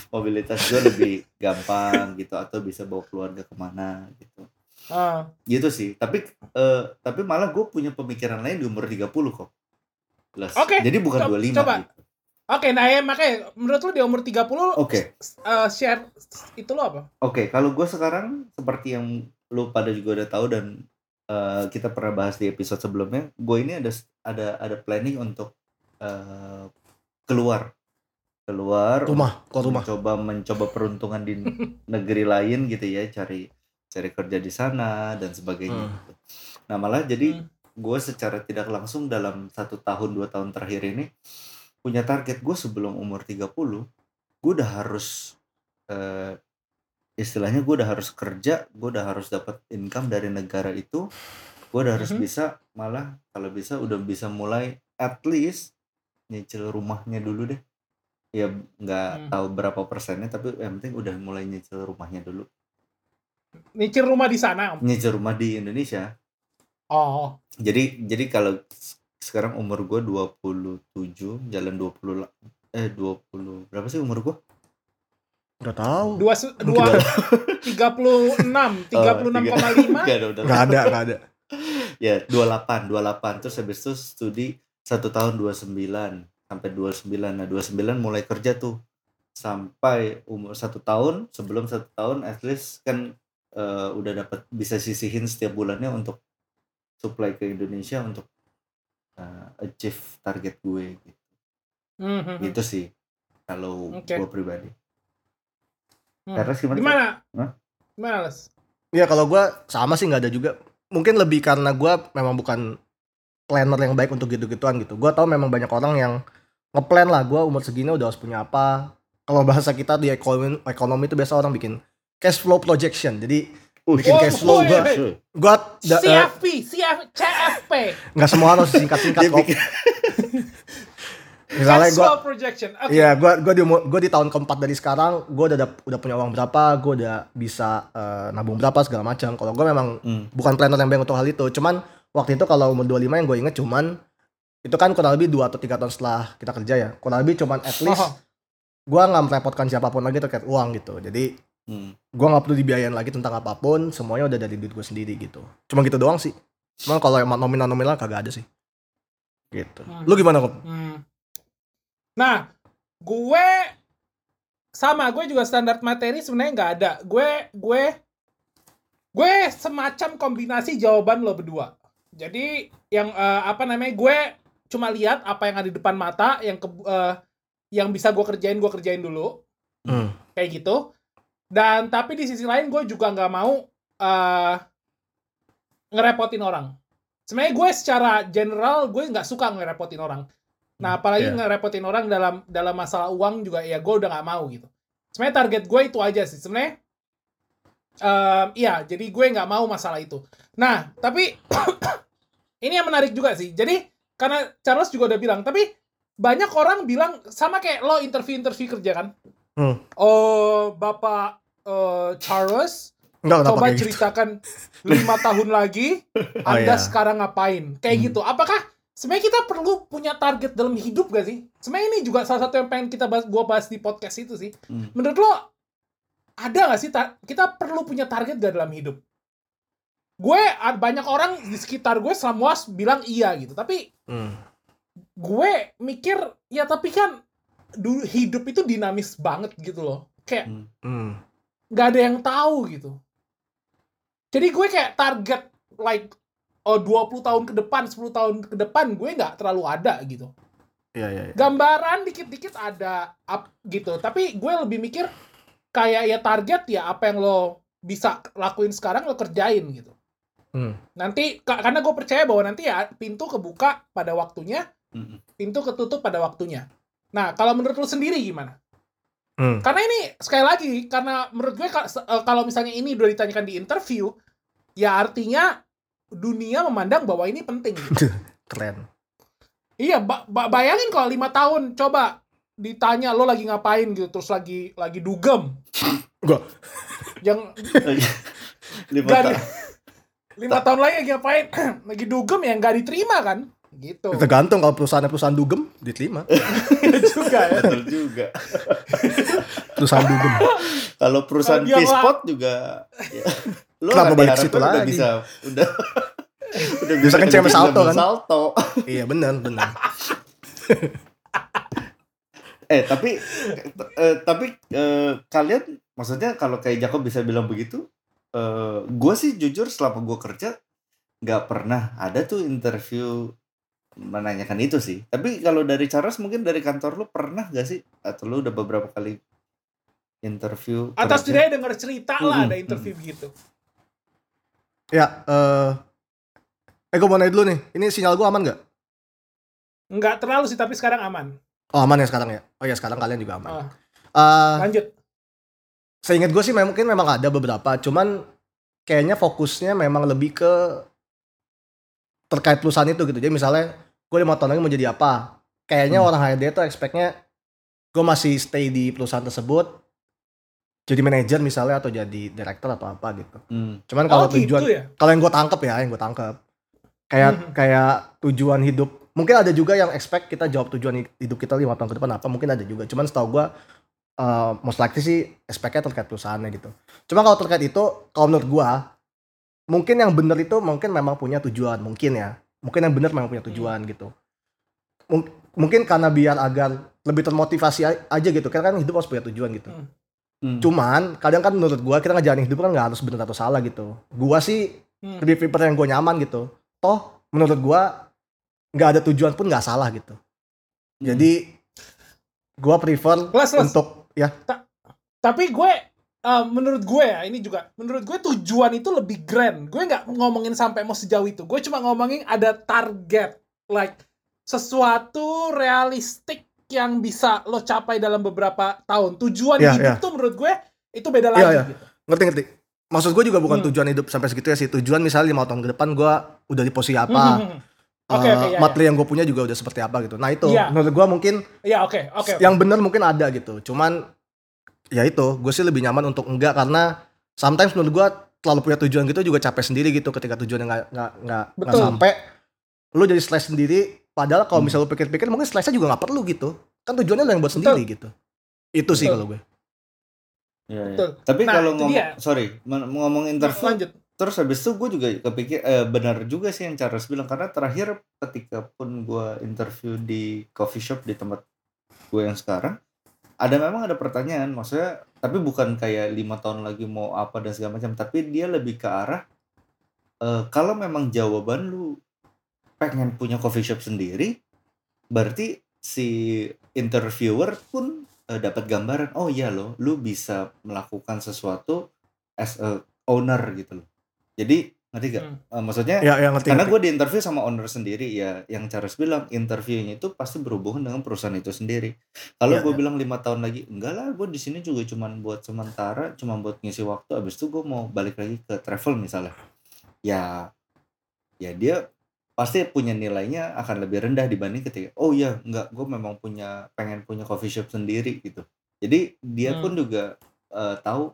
mobilitas gue lebih gampang gitu atau bisa bawa keluarga ke mana gitu Ah, gitu sih tapi eh, tapi malah gue punya pemikiran lain di umur 30 kok Jelas. Oke, jadi bukan co- 25 coba. gitu Oke, nah ya makanya menurut lu di umur 30 oke eh, share itu lo apa? Oke, kalau gue sekarang seperti yang lu pada juga udah tahu dan eh, kita pernah bahas di episode sebelumnya, gue ini ada ada ada planning untuk eh, keluar keluar Rumah, kok rumah. mencoba mencoba peruntungan di <laughs> negeri lain gitu ya, cari cari kerja di sana dan sebagainya. Hmm. gitu. Nah malah jadi Hmm. gue secara tidak langsung dalam satu tahun dua tahun terakhir ini punya target gue sebelum umur 30 gue udah harus eh, istilahnya gue udah harus kerja gue udah harus dapat income dari negara itu gue udah harus Mhm. bisa malah kalau bisa udah bisa mulai at least nyicil rumahnya dulu deh ya nggak Hmm. tahu berapa persennya tapi yang penting udah mulai nyicil rumahnya dulu Nyicil rumah di sana. Om. nyicil rumah di Indonesia Oh. jadi jadi kalau sekarang umur gue 27 jalan 20 la- eh 20 berapa sih umur gue Gak tahu. Dua dua tiga puluh enam <laughs> tiga puluh enam koma lima. Gak ada Gak ada, gak ada. <laughs> ya 28 28 terus habis itu studi satu tahun 29 sampai 29 nah 29 mulai kerja tuh sampai umur satu tahun sebelum satu tahun at least kan eh, udah dapat bisa sisihin setiap bulannya untuk supply ke Indonesia untuk eh, achieve target gue gitu. Mhm. gitu sih kalau Oke. gue pribadi Hmm. Terus gimana? Gimana? Hah? Gimana, Les? Ya kalau gue sama sih nggak ada juga. Mungkin lebih karena gue memang bukan planner yang baik untuk gitu-gituan gitu. Gue tau memang banyak orang yang ngeplan lah. Gue umur segini udah harus punya apa. Kalau bahasa kita di ekonomi, ekonomi itu biasa orang bikin cash flow projection. Jadi bikin Oh, cash flow gue. Gue CFP, CF, CFP. nggak semua harus singkat-singkat kok. <laughs> misalnya gue projection. Oke. Iya, gua gua di gua di tahun keempat dari sekarang, gua udah dap- udah punya uang berapa, gua udah bisa eh, nabung berapa segala macam. Kalau gua memang Hmm. bukan planner yang baik untuk hal itu. Cuman waktu itu kalau umur 25 yang gue inget cuman itu kan kurang lebih 2 atau 3 tahun setelah kita kerja ya. Kurang lebih cuman at least Oh. gua nggak merepotkan siapa pun lagi terkait uang gitu. Jadi Hmm. gua nggak perlu dibiayain lagi tentang apa pun, semuanya udah dari duit gue sendiri gitu. Cuma gitu doang sih. Cuma kalau emang nominal-nominal kagak ada sih. Gitu. Hmm. Lu gimana kok? Hmm. Nah, gue sama gue juga standar materi sebenarnya nggak ada. Gue gue gue semacam kombinasi jawaban lo berdua. Jadi yang eh, apa namanya gue cuma lihat apa yang ada di depan mata yang ke, eh, yang bisa gue kerjain gue kerjain dulu Hmm. kayak gitu. Dan tapi di sisi lain gue juga nggak mau eh, ngerepotin orang. Sebenarnya gue secara general gue nggak suka ngerepotin orang. Nah apalagi Iya. ngerepotin orang dalam dalam masalah uang juga ya gue udah nggak mau gitu. Sebenarnya target gue itu aja sih. Sebenarnya em, iya jadi gue nggak mau masalah itu. Nah tapi <coughs> ini yang menarik juga sih. Jadi karena Charles juga udah bilang tapi banyak orang bilang sama kayak lo interview-interview kerja kan. Hmm. Oh, Bapak eh, Charles, Enggak kenapa coba gitu. ceritakan lima tahun lagi <laughs> Oh, Anda iya. sekarang ngapain? Kayak Hmm. gitu. Apakah sebenarnya kita perlu punya target dalam hidup gak sih? Sebenarnya ini juga salah satu yang pengen kita bahas, gua bahas di podcast itu sih. Hmm. Menurut lo ada gak sih kita perlu punya target gak dalam hidup? Gue banyak orang di sekitar gue semua bilang iya gitu, tapi Hmm. gue mikir ya tapi kan dulu hidup itu dinamis banget gitu loh. Kayak Hmm. nggak ada yang tahu gitu. Jadi gue kayak target like oh 20 tahun ke depan, 10 tahun ke depan gue nggak terlalu ada gitu. Iya, iya, iya. Gambaran dikit-dikit ada up gitu, tapi gue lebih mikir kayak ya target ya apa yang lo bisa lakuin sekarang lo kerjain gitu. Hmm. Nanti ka- karena gue percaya bahwa nanti ya pintu kebuka pada waktunya, Hmm. pintu ketutup pada waktunya. Nah, kalau menurut lo sendiri gimana? Hmm. Karena ini sekali lagi karena menurut gue eh, kalau misalnya ini udah ditanyakan di interview, ya artinya dunia memandang bahwa ini penting. <laughs> gitu. Keren. iya, ba- ba- bayangin kalau lima tahun coba ditanya lo lagi ngapain gitu, terus lagi lagi dugem. Gua Yang <laughs> Lima nggak ta- di- lima tahun lagi lagi ngapain? <clears throat> lagi dugem yang nggak diterima kan? Gitu. tergantung kalau perusahaan perusahaan dugem diterima. <laughs> Iya juga ya. Betul juga. Perusahaan dugem. Kalau perusahaan P-Spot juga ya, lo Kenapa balik ke situ diharapkan udah lagi? bisa udah <laughs> udah Bisa kenceng kerja salto, kan? salto. <laughs> iya benar benar. <laughs> Eh tapi eh, tapi eh, kalian maksudnya kalau kayak Jacob bisa bilang begitu, eh gue sih jujur selama gue kerja nggak pernah ada tuh interview menanyakan itu sih. Tapi kalau dari Charles mungkin dari kantor lu pernah gak sih? Atau lu udah beberapa kali interview? Atas setidaknya denger cerita lah Mm-mm, ada interview begitu. Ya, eh eh gue mau nanya dulu nih. Ini sinyal gue aman nggak? Nggak terlalu sih, tapi sekarang aman. Oh aman ya sekarang ya. Oh ya sekarang kalian juga aman. Ah, Eh, lanjut. seingat gue sih memang mungkin memang ada beberapa, cuman kayaknya fokusnya memang lebih ke terkait perusahaan itu gitu. Jadi misalnya gue lima tahun lagi mau jadi apa? Kayaknya Hmm. orang HRD itu expect-nya gue masih stay di perusahaan tersebut, jadi manajer misalnya atau jadi director atau apa gitu. Hmm. Cuman kalau oh gitu tujuan ya? kalau yang gue tangkep ya, yang gue tangkep kayak Mhm. kayak tujuan hidup. Mungkin ada juga yang expect kita jawab tujuan hidup kita lima tahun ke depan apa, mungkin ada juga. Cuman setahu gue uh, most likely sih expect-nya terkait perusahaannya gitu. Cuma kalau terkait itu, kalau menurut gue, mungkin yang bener itu mungkin memang punya tujuan, mungkin ya. Mungkin yang bener memang punya tujuan gitu. Mung- mungkin karena biar agar lebih termotivasi aja gitu, kan kan hidup harus punya tujuan gitu. Hmm. Cuman kadang kan menurut gua kita ngejalanin hidup kan nggak harus benar atau salah gitu. Gua sih Hmm. lebih prefer yang gue nyaman gitu. Toh menurut gua nggak ada tujuan pun nggak salah gitu. Jadi gua prefer Plus, plus. untuk ya Tapi gue, eh, menurut gue ya, ini juga, menurut gue tujuan itu lebih grand. Gue nggak ngomongin sampai mau sejauh itu. Gue cuma ngomongin ada target. Like, sesuatu realistik yang bisa lo capai dalam beberapa tahun. Tujuan Iya, hidup iya. tuh menurut gue, itu beda Iya, lagi iya. gitu. ngerti ngerti. Maksud gue juga bukan Hmm. tujuan hidup sampai segitu ya sih. Tujuan misalnya lima tahun ke depan gua udah di posisi apa. Hmm, hmm, hmm. Oke, eh, oke, ya, materi yang gue punya juga udah seperti apa gitu. Nah itu Iya. menurut gue mungkin Ya oke, oke. yang benar mungkin ada gitu. Cuman ya itu gue sih lebih nyaman untuk enggak karena sometimes menurut gue terlalu punya tujuan gitu juga capek sendiri gitu ketika tujuannya nggak nggak nggak sampai lu jadi stress sendiri padahal kalau Hmm. misalnya lu pikir-pikir mungkin stressnya juga nggak perlu gitu kan tujuannya lu yang buat Betul. sendiri gitu itu sih kalau gue Iya, iya. Tapi Nah, kalau ngomong dia. sorry, ngomong interview Lanjut. terus habis itu gue juga kepikir eh, benar juga sih yang Charles bilang karena terakhir ketika pun gue interview di coffee shop di tempat gue yang sekarang ada memang ada pertanyaan maksudnya tapi bukan kayak lima tahun lagi mau apa dan segala macam tapi dia lebih ke arah eh, kalau memang jawaban lu pengen punya coffee shop sendiri berarti si interviewer pun eh, dapat gambaran oh iya loh lu bisa melakukan sesuatu as a owner gitu loh jadi ngerti gak? Hmm. Eh, maksudnya ya yang ngerti karena gue diinterview sama owner sendiri ya yang Charles bilang interviewnya itu pasti berhubungan dengan perusahaan itu sendiri kalau Iya, gue iya. bilang lima tahun lagi enggak lah gue di sini juga cuman buat sementara cuma buat ngisi waktu abis itu gue mau balik lagi ke travel misalnya ya ya dia pasti punya nilainya akan lebih rendah dibanding ketika oh iya enggak gue memang punya pengen punya coffee shop sendiri gitu jadi dia pun Hmm. juga eh, tahu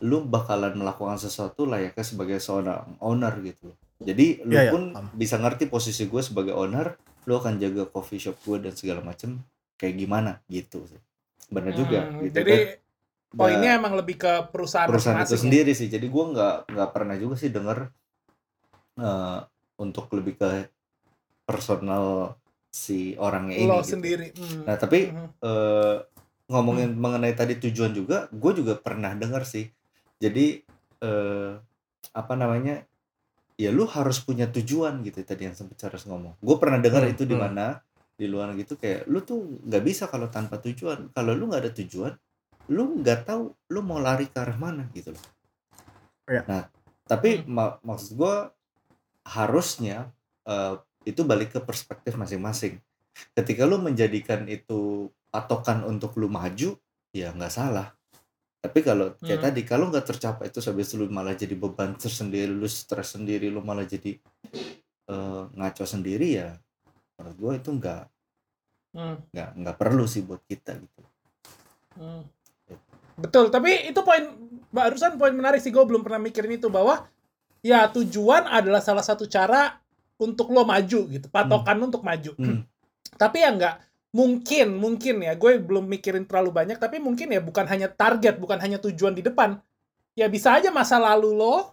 lu bakalan melakukan sesuatu layaknya sebagai seorang owner gitu jadi lu iya, pun paham. bisa ngerti posisi gue sebagai owner lu akan jaga coffee shop gue dan segala macem kayak gimana gitu sih benar juga Hmm, gitu Jadi kan. poinnya Nggak- emang lebih ke perusahaan, perusahaan itu ya. sendiri sih jadi gue nggak nggak pernah juga sih denger eh, untuk lebih ke personal si orangnya ini Lo gitu. sendiri. Hmm. nah tapi Mhm. eh, ngomongin mengenai tadi tujuan juga gue juga pernah dengar sih jadi eh, apa namanya ya lu harus punya tujuan gitu tadi yang sempat Charles ngomong gue pernah dengar Hmm, itu di hmm. mana di luar gitu kayak lu tuh nggak bisa kalau tanpa tujuan kalau lu nggak ada tujuan lu nggak tahu lu mau lari ke arah mana gitu loh Iya. nah tapi Hmm. ma- maksud gue harusnya eh, itu balik ke perspektif masing-masing ketika lu menjadikan itu patokan untuk lu maju ya nggak salah tapi kalau kayak Hmm. tadi kalau nggak tercapai itu habis lu malah jadi beban tersendiri lu stres sendiri lu malah jadi eh, ngaco sendiri ya menurut gue itu nggak Hmm. nggak nggak perlu sih buat kita gitu Hmm. Betul, tapi itu poin barusan poin menarik sih gue belum pernah mikirin itu bahwa ya tujuan adalah salah satu cara untuk lo maju gitu, patokan lo untuk maju. Hmm. Tapi ya nggak mungkin mungkin ya gue belum mikirin terlalu banyak tapi mungkin ya bukan hanya target, bukan hanya tujuan di depan. Ya bisa aja masa lalu lo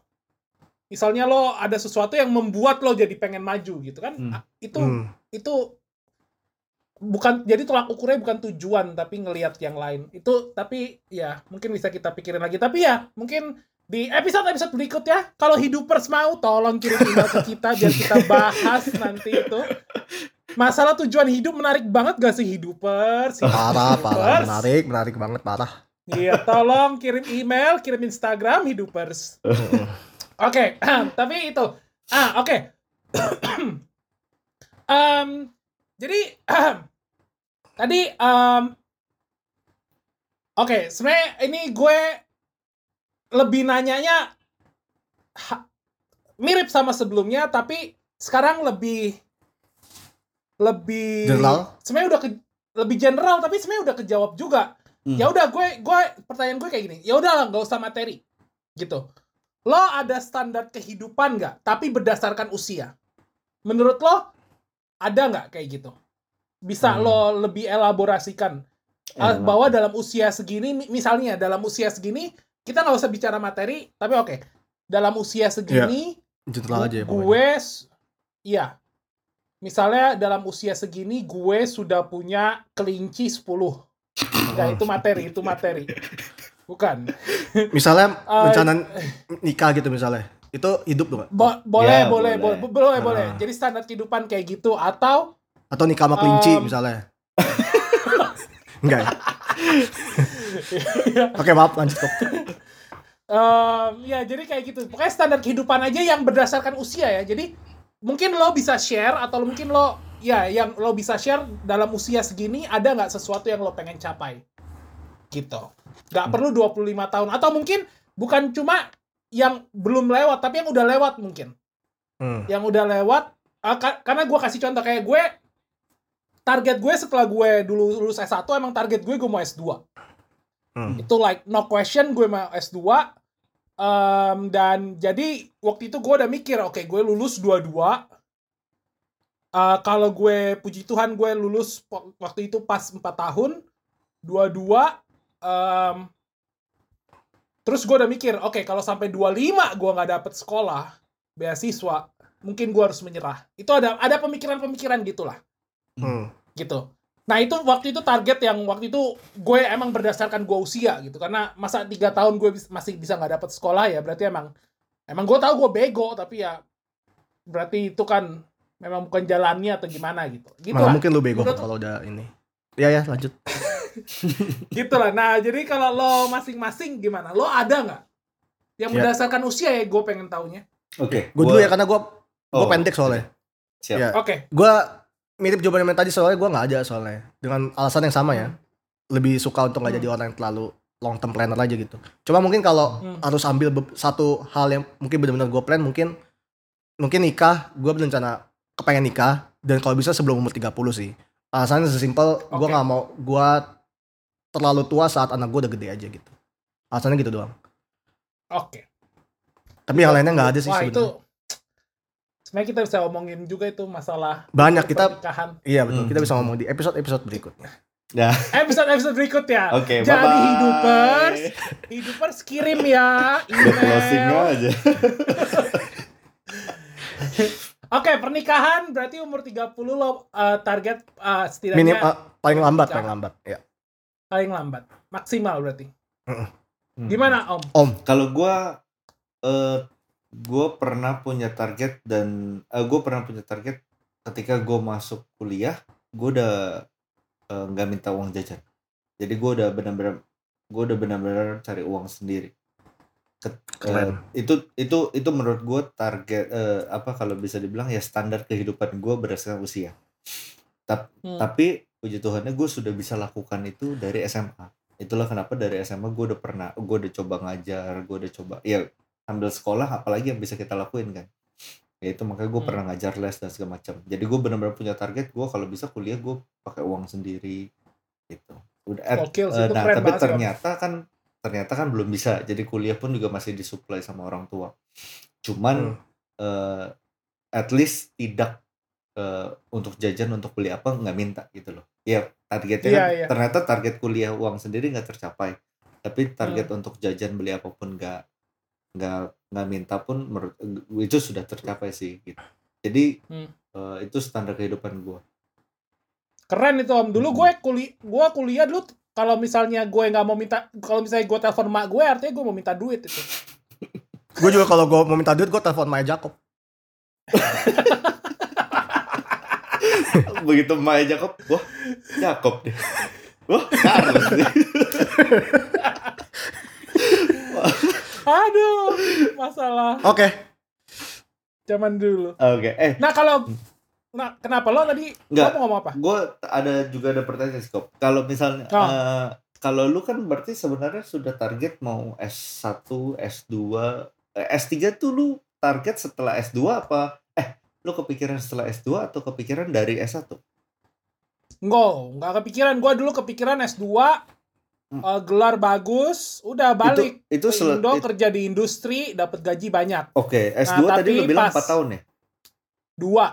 misalnya lo ada sesuatu yang membuat lo jadi pengen maju gitu kan. Hmm. Ah, Itu Hmm. itu bukan jadi tolak ukurnya bukan tujuan tapi ngelihat yang lain itu tapi ya mungkin bisa kita pikirin lagi tapi ya mungkin di episode episode berikutnya kalau hidupers mau tolong kirim email ke kita biar kita <laughs> bahas nanti itu. Masalah tujuan hidup menarik banget gak sih hidupers parah parah menarik menarik banget parah. Iya tolong kirim email kirim instagram hidupers <laughs> Oke, tapi itu. Ah, oke. <clears throat> Em, jadi tadi em, oke, sebenarnya ini gue lebih nanyanya ha- mirip sama sebelumnya, tapi sekarang lebih lebih General? Sebenarnya udah ke, lebih general, tapi sebenarnya udah kejawab juga Hmm. ya udah gue gue pertanyaan gue kayak gini ya udah lah nggak usah materi gitu lo ada standar kehidupan nggak tapi berdasarkan usia menurut lo ada nggak kayak gitu bisa Hmm. lo lebih elaborasikan Ah, Enak. bahwa dalam usia segini mi- misalnya dalam usia segini kita nggak usah bicara materi tapi oke dalam usia segini general aja ya gue iya misalnya dalam usia segini gue sudah punya kelinci 10 Enggak, itu materi itu materi bukan <laughs> misalnya <laughs> Eh, rencana nikah gitu misalnya itu hidup tuh nggak? Bo- boleh, Ya, boleh, boleh. boleh, boleh, boleh. Ah. Jadi standar kehidupan kayak gitu atau atau nikah sama kelinci Um, misalnya <laughs> enggak ya? Oke maaf lanjut kok em, ya jadi kayak gitu. Pokoknya standar kehidupan aja yang berdasarkan usia ya. Jadi mungkin lo bisa share atau mungkin lo ya yang lo bisa share dalam usia segini ada nggak sesuatu yang lo pengen capai gitu. Nggak perlu 25 tahun atau mungkin bukan cuma yang belum lewat tapi yang udah lewat mungkin. Hmm. yang udah lewat Ah, ka- karena gue kasih contoh kayak gue target gue setelah gue dulu lulus S1 emang target gue gue mau S2 Hmm. itu like no question gue mau S2 Em, dan jadi waktu itu gue udah mikir oke gue lulus dua-dua Eh, kalau gue puji Tuhan gue lulus waktu itu pas 4 tahun dua-dua em, terus gue udah mikir oke kalau sampai 25 gue nggak dapet sekolah beasiswa mungkin gue harus menyerah itu ada ada pemikiran-pemikiran gitulah Hmm. gitu. Nah itu waktu itu target yang waktu itu gue emang berdasarkan gue usia gitu karena masa tiga tahun gue bis- masih bisa nggak dapet sekolah ya berarti emang emang gue tahu gue bego tapi ya berarti itu kan memang bukan jalannya atau gimana gitu. Gitu Malah lah. mungkin lu bego Menurut- kalau udah ini. Ya ya lanjut. <laughs> Gitu lah. Nah jadi kalau lo masing-masing gimana? Lo ada nggak yang Ya. berdasarkan usia ya gue pengen taunya. Oke. Gue dulu ya karena gue gue Oh, pendek soalnya. Siap. Ya. Oke. Gue mirip jawaban yang tadi soalnya gue nggak ada soalnya dengan alasan yang sama ya. Lebih suka untuk nggak Hmm. jadi orang yang terlalu long term planner aja gitu. Cuma mungkin kalau Hmm. harus ambil satu hal yang mungkin benar-benar gue plan mungkin mungkin nikah gue berencana kepengen nikah dan kalau bisa sebelum umur 30 sih. Alasannya sesimpel gue Oke. nggak mau gue terlalu tua saat anak gue udah gede aja gitu. Alasannya gitu doang. Oke. Tapi yang lainnya nggak ada sih Wah itu sebenarnya. kita bisa omongin juga itu masalah Banyak kita pernikahan. iya betul. Hmm. Kita bisa ngomong di episode-episode berikutnya. Nah, Episode-episode berikutnya. oke, Jadi bye-bye. hidupers, hidupers kirim ya email. aja. <laughs> Oke, pernikahan berarti umur 30 lo uh, target uh, setidaknya Minim ah, paling lambat, Ya. paling lambat. Ya. paling lambat. Maksimal berarti. Hmm. Gimana, Om? Om, Kalau gua eh gua pernah punya target dan eh, gua pernah punya target ketika gua masuk kuliah, gua udah eh, nggak minta uang jajan. Jadi gua udah benar-benar gua udah benar-benar cari uang sendiri. Ket- Keren. eh, itu itu itu menurut gua target eh, apa kalau bisa dibilang ya standar kehidupan gua berdasarkan usia. Tap- Hmm. Tapi puji Tuhannya gue sudah bisa lakukan itu dari SMA. Itulah kenapa dari SMA gue udah pernah, gue udah coba ngajar, gue udah coba, ya ambil sekolah apalagi yang bisa kita lakuin kan. Ya itu makanya gue Hmm. pernah ngajar les dan segala macam. Jadi gue benar-benar punya target gue kalau bisa kuliah gue pakai uang sendiri gitu. Udah, Gokil itu nah tapi ternyata kan ternyata kan belum bisa. Jadi kuliah pun juga masih disuplai sama orang tua. Cuman Hmm. eh, at least tidak eh, untuk jajan untuk beli apa nggak minta gitu loh. Ya targetnya Iya, kan iya. ternyata target kuliah uang sendiri nggak tercapai. Tapi target Hmm. untuk jajan beli apa pun nggak nggak nggak minta pun menurut itu sudah tercapai sih gitu. Jadi Hmm. eh, itu standar kehidupan gua. Keren itu, Om. Dulu Hmm. gue kuliah gua kuliah dulu kalau misalnya gue nggak mau minta kalau misalnya gue telepon mak gue artinya gue mau minta duit itu. <laughs> gue juga kalau gue mau minta duit gue telepon Maya Jacob. <laughs> Begitu Maya Jacob, wah Jacob deh. Wah Carlos. <laughs> Aduh, masalah Oke, zaman dulu. Oke, eh Nah, kalau Nah, kenapa lo tadi Nggak. mau ngomong apa? gue ada juga ada pertanyaan sih. Kalau misalnya Oh. eh, kalau lu kan berarti sebenarnya sudah target mau S1, S2, eh, S3 tuh lu target setelah S2 apa? Eh, lu kepikiran setelah S2 atau kepikiran dari S1? Enggak, nggak kepikiran. Gue dulu kepikiran S2, Eh, gelar bagus, udah balik. Itu itu ke Indo it- kerja di industri, dapat gaji banyak. Oke, S2 Nah, tadi lu bilang pas- 4 tahun ya? Dua.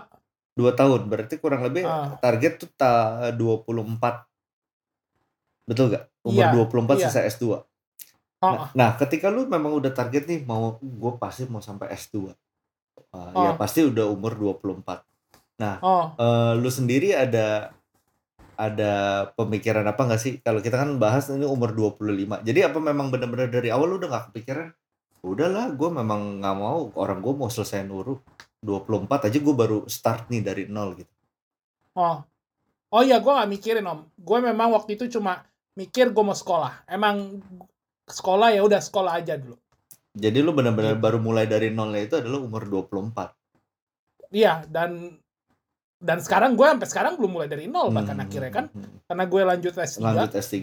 2 tahun. Berarti kurang lebih Ah. target tuh ta 24. Betul gak? Umur Iya, 24 iya. selesai S2. Oh, Nah, nah, ketika lu memang udah target nih mau gue pasti mau sampai S2. Uh, Ya Oh. pasti udah umur 24. oh, Eh, lu sendiri ada ada pemikiran apa nggak sih? Kalau kita kan bahas ini umur 25. Jadi apa memang benar-benar dari awal lu udah nggak kepikiran? Udahlah, gue memang nggak mau orang gue mau selesaiin urut 24 aja gue baru start nih dari nol gitu. oh. Oh iya, gue nggak mikirin om. Gue memang waktu itu cuma mikir gue mau sekolah. Emang sekolah ya udah sekolah aja dulu. Jadi lu benar-benar Gitu. baru mulai dari nolnya itu adalah umur 24. Iya, dan dan sekarang gue sampai sekarang belum mulai dari nol bahkan Hmm, akhirnya kan hmm, karena gue lanjut S3. Lanjut S3.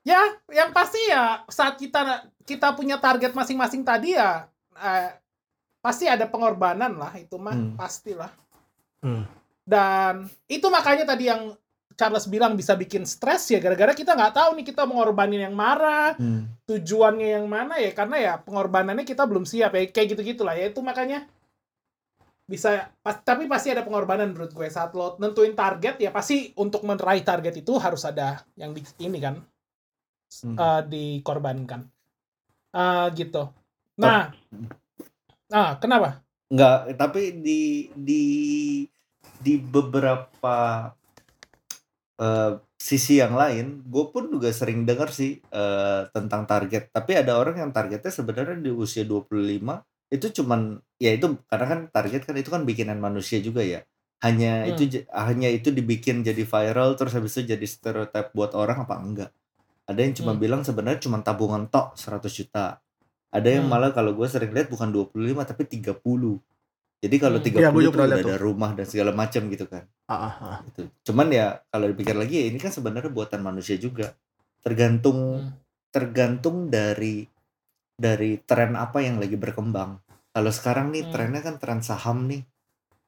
Ya, yang pasti ya saat kita kita punya target masing-masing tadi ya eh, pasti ada pengorbanan lah itu mah Hmm. pastilah Hmm. dan itu makanya tadi yang Charles bilang bisa bikin stres ya gara-gara kita nggak tahu nih kita mengorbanin yang marah Hmm. tujuannya yang mana ya karena ya pengorbanannya kita belum siap ya kayak gitu gitulah ya itu makanya bisa pas, tapi pasti ada pengorbanan menurut gue saat lo nentuin target ya pasti untuk meraih target itu harus ada yang di ini kan Hmm. eh, dikorbankan Eh, gitu nah ah kenapa Enggak, tapi di di di beberapa eh, sisi yang lain, gue pun juga sering dengar sih eh, tentang target. Tapi ada orang yang targetnya sebenarnya di usia 25 itu cuman ya itu karena kan target kan itu kan bikinan manusia juga ya. Hanya Hmm. itu hanya itu dibikin jadi viral terus habis itu jadi stereotip buat orang apa enggak. Ada yang cuma Hmm. bilang sebenarnya cuma tabungan tok 100 juta. Ada yang Hmm. malah kalau gue sering lihat bukan 25 tapi 30. Jadi kalau Hmm. 30 Iya, gue juga tuh pernah udah ada rumah dan segala macam gitu kan. Ah, ah, ah. Gitu. Cuman ya kalau dipikir lagi ya ini kan sebenarnya buatan manusia juga. Tergantung Hmm. tergantung dari dari tren apa yang lagi berkembang. Kalau sekarang nih Hmm. trennya kan tren saham nih.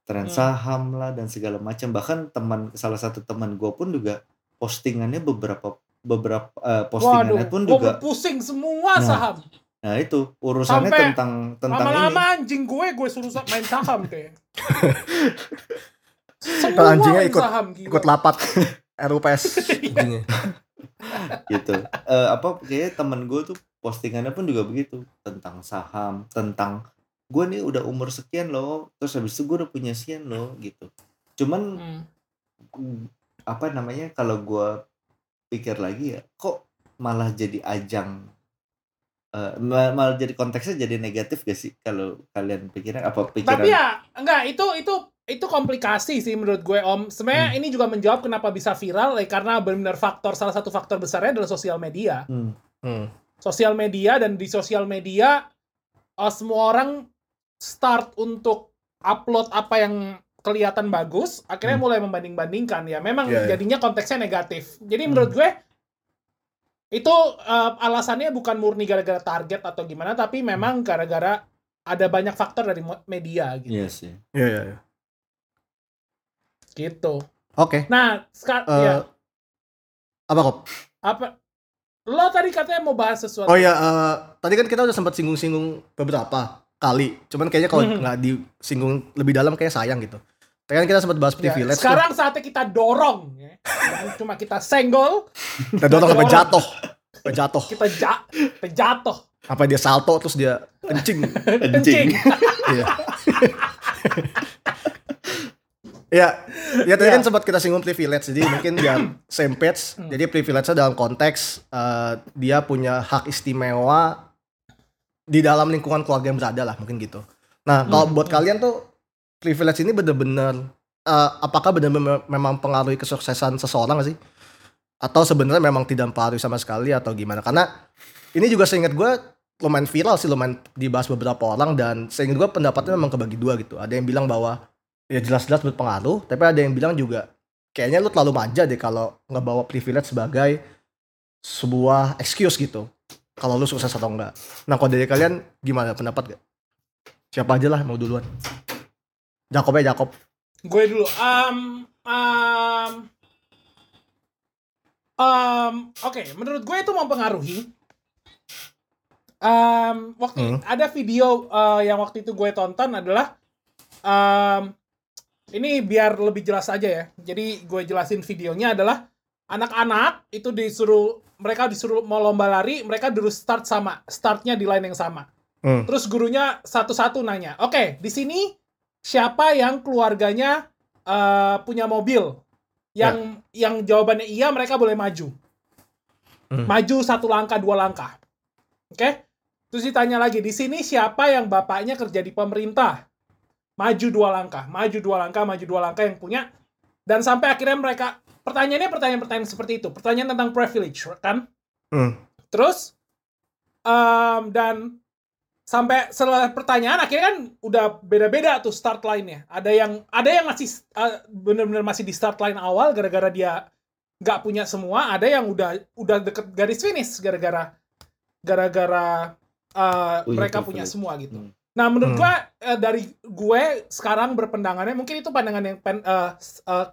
Tren Hmm. saham lah dan segala macam. Bahkan teman salah satu teman gue pun juga postingannya beberapa beberapa eh, postingannya pun gua juga pusing semua Nah, saham nah itu urusannya Sampai tentang tentang ini. lama-lama anjing gue gue suruh main saham kayak <laughs> semua anjingnya ikut- saham gila. Ikut lapat <laughs> RUPS. <laughs> Iya. anjingnya. gitu Eh, apa kayaknya temen gue tuh postingannya pun juga begitu tentang saham tentang gue nih udah umur sekian loh terus habis itu gue udah punya sekian loh gitu cuman Hmm. mm, apa namanya kalau gue pikir lagi ya kok malah jadi ajang eh, ma- malah jadi konteksnya jadi negatif gak sih kalau kalian pikirnya apa pikiran Tapi ya enggak itu itu itu komplikasi sih menurut gue Om. Sebenarnya ini juga menjawab kenapa bisa viral ya karena benar faktor salah satu faktor besarnya adalah sosial media. Hmm, Hmm. Sosial media dan di sosial media eh, semua orang start untuk upload apa yang kelihatan bagus, akhirnya Hmm. mulai membanding-bandingkan ya. Memang Iya, iya. jadinya konteksnya negatif. Jadi Hmm. menurut gue itu eh, alasannya bukan murni gara-gara target atau gimana, tapi memang gara-gara ada banyak faktor dari media gitu. iya sih Iya, iya, iya. Gitu. Oke. Nah, sekarang Eh, ya apa kok? apa lo tadi katanya mau bahas sesuatu. Oh ya, eh, tadi kan kita udah sempat singgung-singgung beberapa kali. Cuman kayaknya kalau Hmm. nggak disinggung lebih dalam kayak sayang gitu. Tadi kan kita sempat bahas Ya, privilege tuh. sekarang saatnya kita dorong ya. Cuma kita senggol, Kita dorong sampai jatuh. Sampai jatuh. kita ja kita jatuh. Apa dia salto terus dia kencing. <laughs> Kencing. Iya. Ya, ya tadi Ya. kan sempat kita singgung privilege, jadi mungkin biar <clears throat> same page. Hmm. Jadi privilege-nya dalam konteks eh, dia punya hak istimewa di dalam lingkungan keluarga yang berada lah, mungkin gitu. Nah, kalau Hmm. buat kalian tuh privilege ini bener-bener eh, apakah benar-benar memang pengaruhi kesuksesan seseorang gak sih? Atau sebenarnya memang tidak mempengaruhi sama sekali atau gimana? Karena ini juga seingat gue lumayan viral sih, lumayan dibahas beberapa orang dan seingat gue pendapatnya memang kebagi dua gitu. Ada yang bilang bahwa ya jelas-jelas berpengaruh, tapi ada yang bilang juga kayaknya lu terlalu manja deh kalau ngebawa privilege sebagai sebuah excuse gitu. Kalau lu sukses atau enggak. Nah, kalau dari kalian gimana pendapat gak? Siapa aja lah mau duluan. Jakob ya Jakob. Gue dulu. Um, um, um, Oke, menurut gue itu mempengaruhi. Um, waktu Hmm. ada video uh, yang waktu itu gue tonton adalah um, ini biar lebih jelas aja ya. Jadi gue jelasin videonya adalah anak-anak itu disuruh mereka disuruh mau lomba lari, mereka dulu start sama, startnya di line yang sama. Hmm. Terus gurunya satu-satu nanya, oke di sini siapa yang keluarganya eh, punya mobil? Yang yang jawabannya iya mereka boleh maju. Hmm. Maju satu langkah dua langkah. Oke? Terus ditanya lagi di sini siapa yang bapaknya kerja di pemerintah? Maju dua langkah, maju dua langkah, maju dua langkah yang punya. Dan sampai akhirnya mereka pertanyaannya pertanyaan-pertanyaan seperti itu, pertanyaan tentang privilege, kan? Hmm. Terus em, dan sampai setelah pertanyaan akhirnya kan udah beda-beda tuh start line-nya. Ada yang ada yang masih eh, bener-bener masih di start line awal gara-gara dia nggak punya semua, ada yang udah udah deket garis finish gara-gara gara-gara eh, Punya mereka privilege. punya semua gitu. Hmm. Nah, menurut Hmm. gua eh, dari gue sekarang berpendangannya mungkin itu pandangan yang pen, s- eh,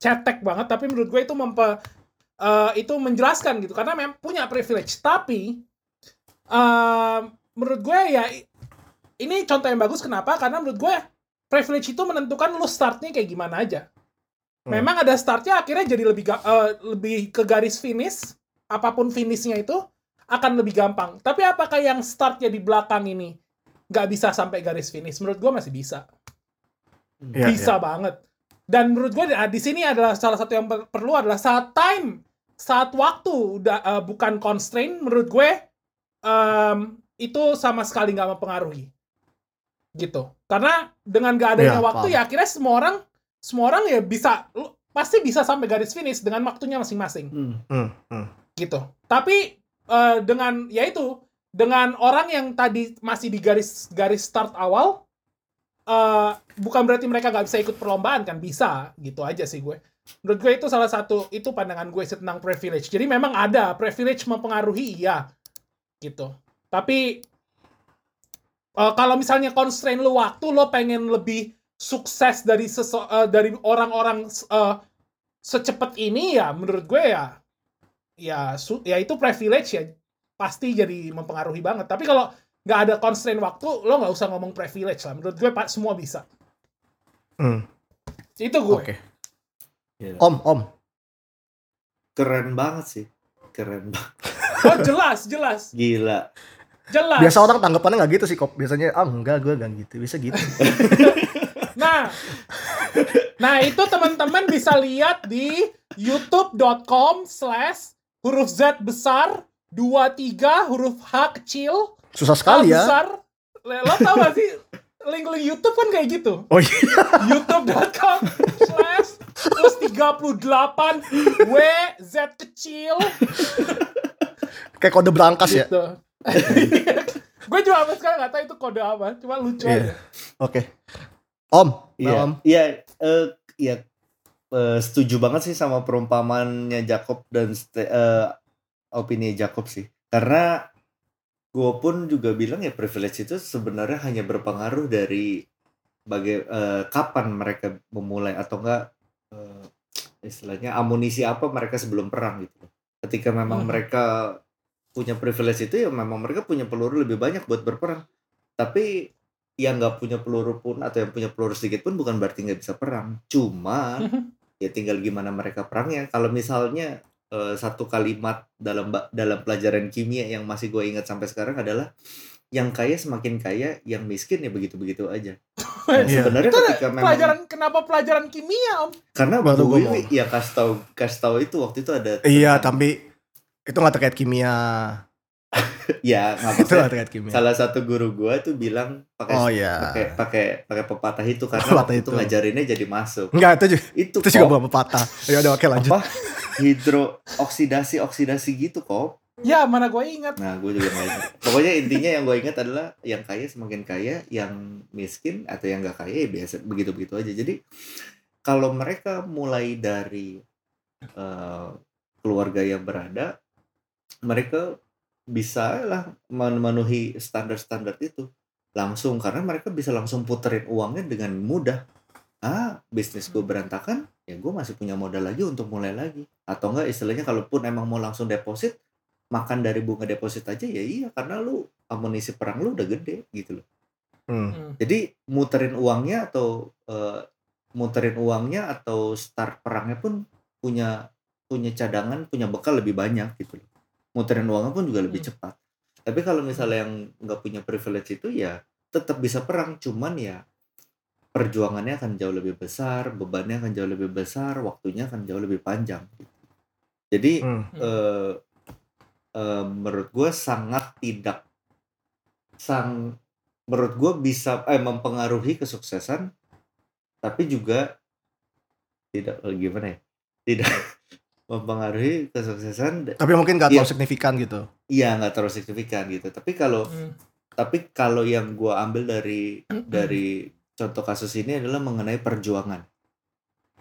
cetek banget, tapi menurut gue itu mempe, eh, itu menjelaskan gitu karena memang punya privilege. Tapi eh, menurut gue ya ini contoh yang bagus kenapa? Karena menurut gue privilege itu menentukan lu startnya kayak gimana aja. Hmm. Memang ada startnya akhirnya jadi lebih eh, lebih ke garis finish, apa pun finishnya itu akan lebih gampang. Tapi apakah yang startnya di belakang ini nggak bisa sampai garis finish? Menurut gue masih bisa, Iya, bisa iya. banget. Dan menurut gue di sini adalah salah satu yang per- perlu adalah saat time, saat waktu udah eh, bukan constraint. Menurut gue em, itu sama sekali nggak mempengaruhi, gitu. Karena dengan gak adanya Iya, waktu paham. ya akhirnya semua orang semua orang ya bisa lu- pasti bisa sampai garis finish dengan waktunya masing-masing Hmm. Hmm, hmm. gitu. Tapi eh, dengan ya itu dengan orang yang tadi masih di garis garis start awal eh, bukan berarti mereka nggak bisa ikut perlombaan kan bisa gitu aja sih gue. Menurut gue itu salah satu itu pandangan gue sih tentang privilege. Jadi memang ada privilege mempengaruhi iya gitu. Tapi eh, kalau misalnya constraint lu waktu lo pengen lebih sukses dari seso- eh, dari orang-orang eh, secepat ini ya menurut gue ya ya ya itu privilege ya pasti jadi mempengaruhi banget tapi kalau nggak ada constraint waktu lo nggak usah ngomong privilege lah menurut gue pak semua bisa Hmm, itu gue Oke. Gila. Om, Om. Keren banget sih. Keren banget. <laughs> oh jelas jelas Gila. jelas Biasa orang tanggapannya nggak gitu sih, Kop. Biasanya, ah enggak, gue nggak gitu. Bisa gitu. <laughs> nah nah itu teman-teman bisa lihat di youtube.com slash huruf Z besar 23 huruf H kecil Susah H sekali ya. besar lo tau gak sih link-link YouTube kan kayak gitu Oh iya. <laughs> youtube.com slash plus 38 W Z kecil Kayak kode berangkas ya. gitu. <laughs> gue juga sampai sekarang gak tahu itu kode apa, cuma lucu Iya. aja. Oke. Om, Iya. nah, Om. Iya, eh iya eh, setuju banget sih sama perumpamannya Jacob dan eh, opini Jacob sih. Karena gue pun juga bilang ya privilege itu sebenarnya hanya berpengaruh dari baga- eh, kapan mereka memulai atau enggak eh, istilahnya amunisi apa mereka sebelum perang gitu. Ketika memang Hmm. mereka punya privilege itu ya memang mereka punya peluru lebih banyak buat berperang. Tapi yang nggak punya peluru pun atau yang punya peluru sedikit pun bukan berarti nggak bisa perang. Cuma ya tinggal gimana mereka perangnya. Kalau misalnya eh, satu kalimat dalam dalam pelajaran kimia yang masih gue ingat sampai sekarang adalah yang kaya semakin kaya, yang miskin ya begitu-begitu aja. Iya. sebenarnya Itu ketika memang Pelajaran kenapa pelajaran kimia, Om? karena Baru Wiwi yang kasih tahu kasih tahu itu waktu itu ada Iya, tapi itu nggak terkait kimia. <laughs> ya nggak Itu terkait kimia. salah satu guru gua tuh bilang pakai Oh iya. pakai pakai pakai pepatah itu karena Pepatah waktu itu itu. ngajarinnya jadi masuk. Enggak, itu juga, Itu itu juga bukan pepatah. Ya udah oke lanjut. apa hidrooksidasi oksidasi gitu kok. Ya, mana gue ingat. Nah, gue juga nggak ingat. Pokoknya intinya yang gue ingat adalah yang kaya semakin kaya, yang miskin atau yang nggak kaya ya biasa begitu-begitu aja. Jadi kalau mereka mulai dari eh, keluarga yang berada, mereka bisa lah memenuhi standar-standar itu langsung karena mereka bisa langsung puterin uangnya dengan mudah. Ah, bisnis gue berantakan, ya gue masih punya modal lagi untuk mulai lagi. Atau enggak istilahnya kalaupun emang mau langsung deposit, makan dari bunga deposit aja ya iya karena lu amunisi perang lu udah gede gitu loh. Hmm. Hmm. Jadi muterin uangnya atau eh, muterin uangnya atau start perangnya pun punya punya cadangan, punya bekal lebih banyak gitu loh. Muterin uangnya pun juga lebih Hmm. cepat. Tapi kalau misalnya yang nggak punya privilege itu ya tetap bisa perang, cuman ya perjuangannya akan jauh lebih besar, bebannya akan jauh lebih besar, waktunya akan jauh lebih panjang. Jadi Hmm. eh eh, menurut gue sangat tidak sang menurut gue bisa eh mempengaruhi kesuksesan tapi juga tidak gimana ya tidak mempengaruhi kesuksesan Tapi mungkin nggak Iya. terlalu signifikan gitu. iya nggak terlalu signifikan gitu tapi kalau Hmm. tapi kalau yang gue ambil dari dari contoh kasus ini adalah mengenai perjuangan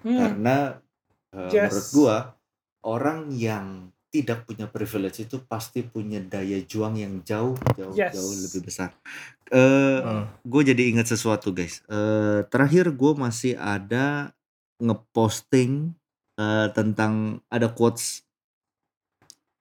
Hmm. karena eh, Yes. menurut gua orang yang tidak punya privilege itu pasti punya daya juang yang jauh jauh Yes. jauh lebih besar. Eh Hmm. gue jadi ingat sesuatu guys. Eh terakhir gue masih ada ngeposting eh, tentang ada quotes.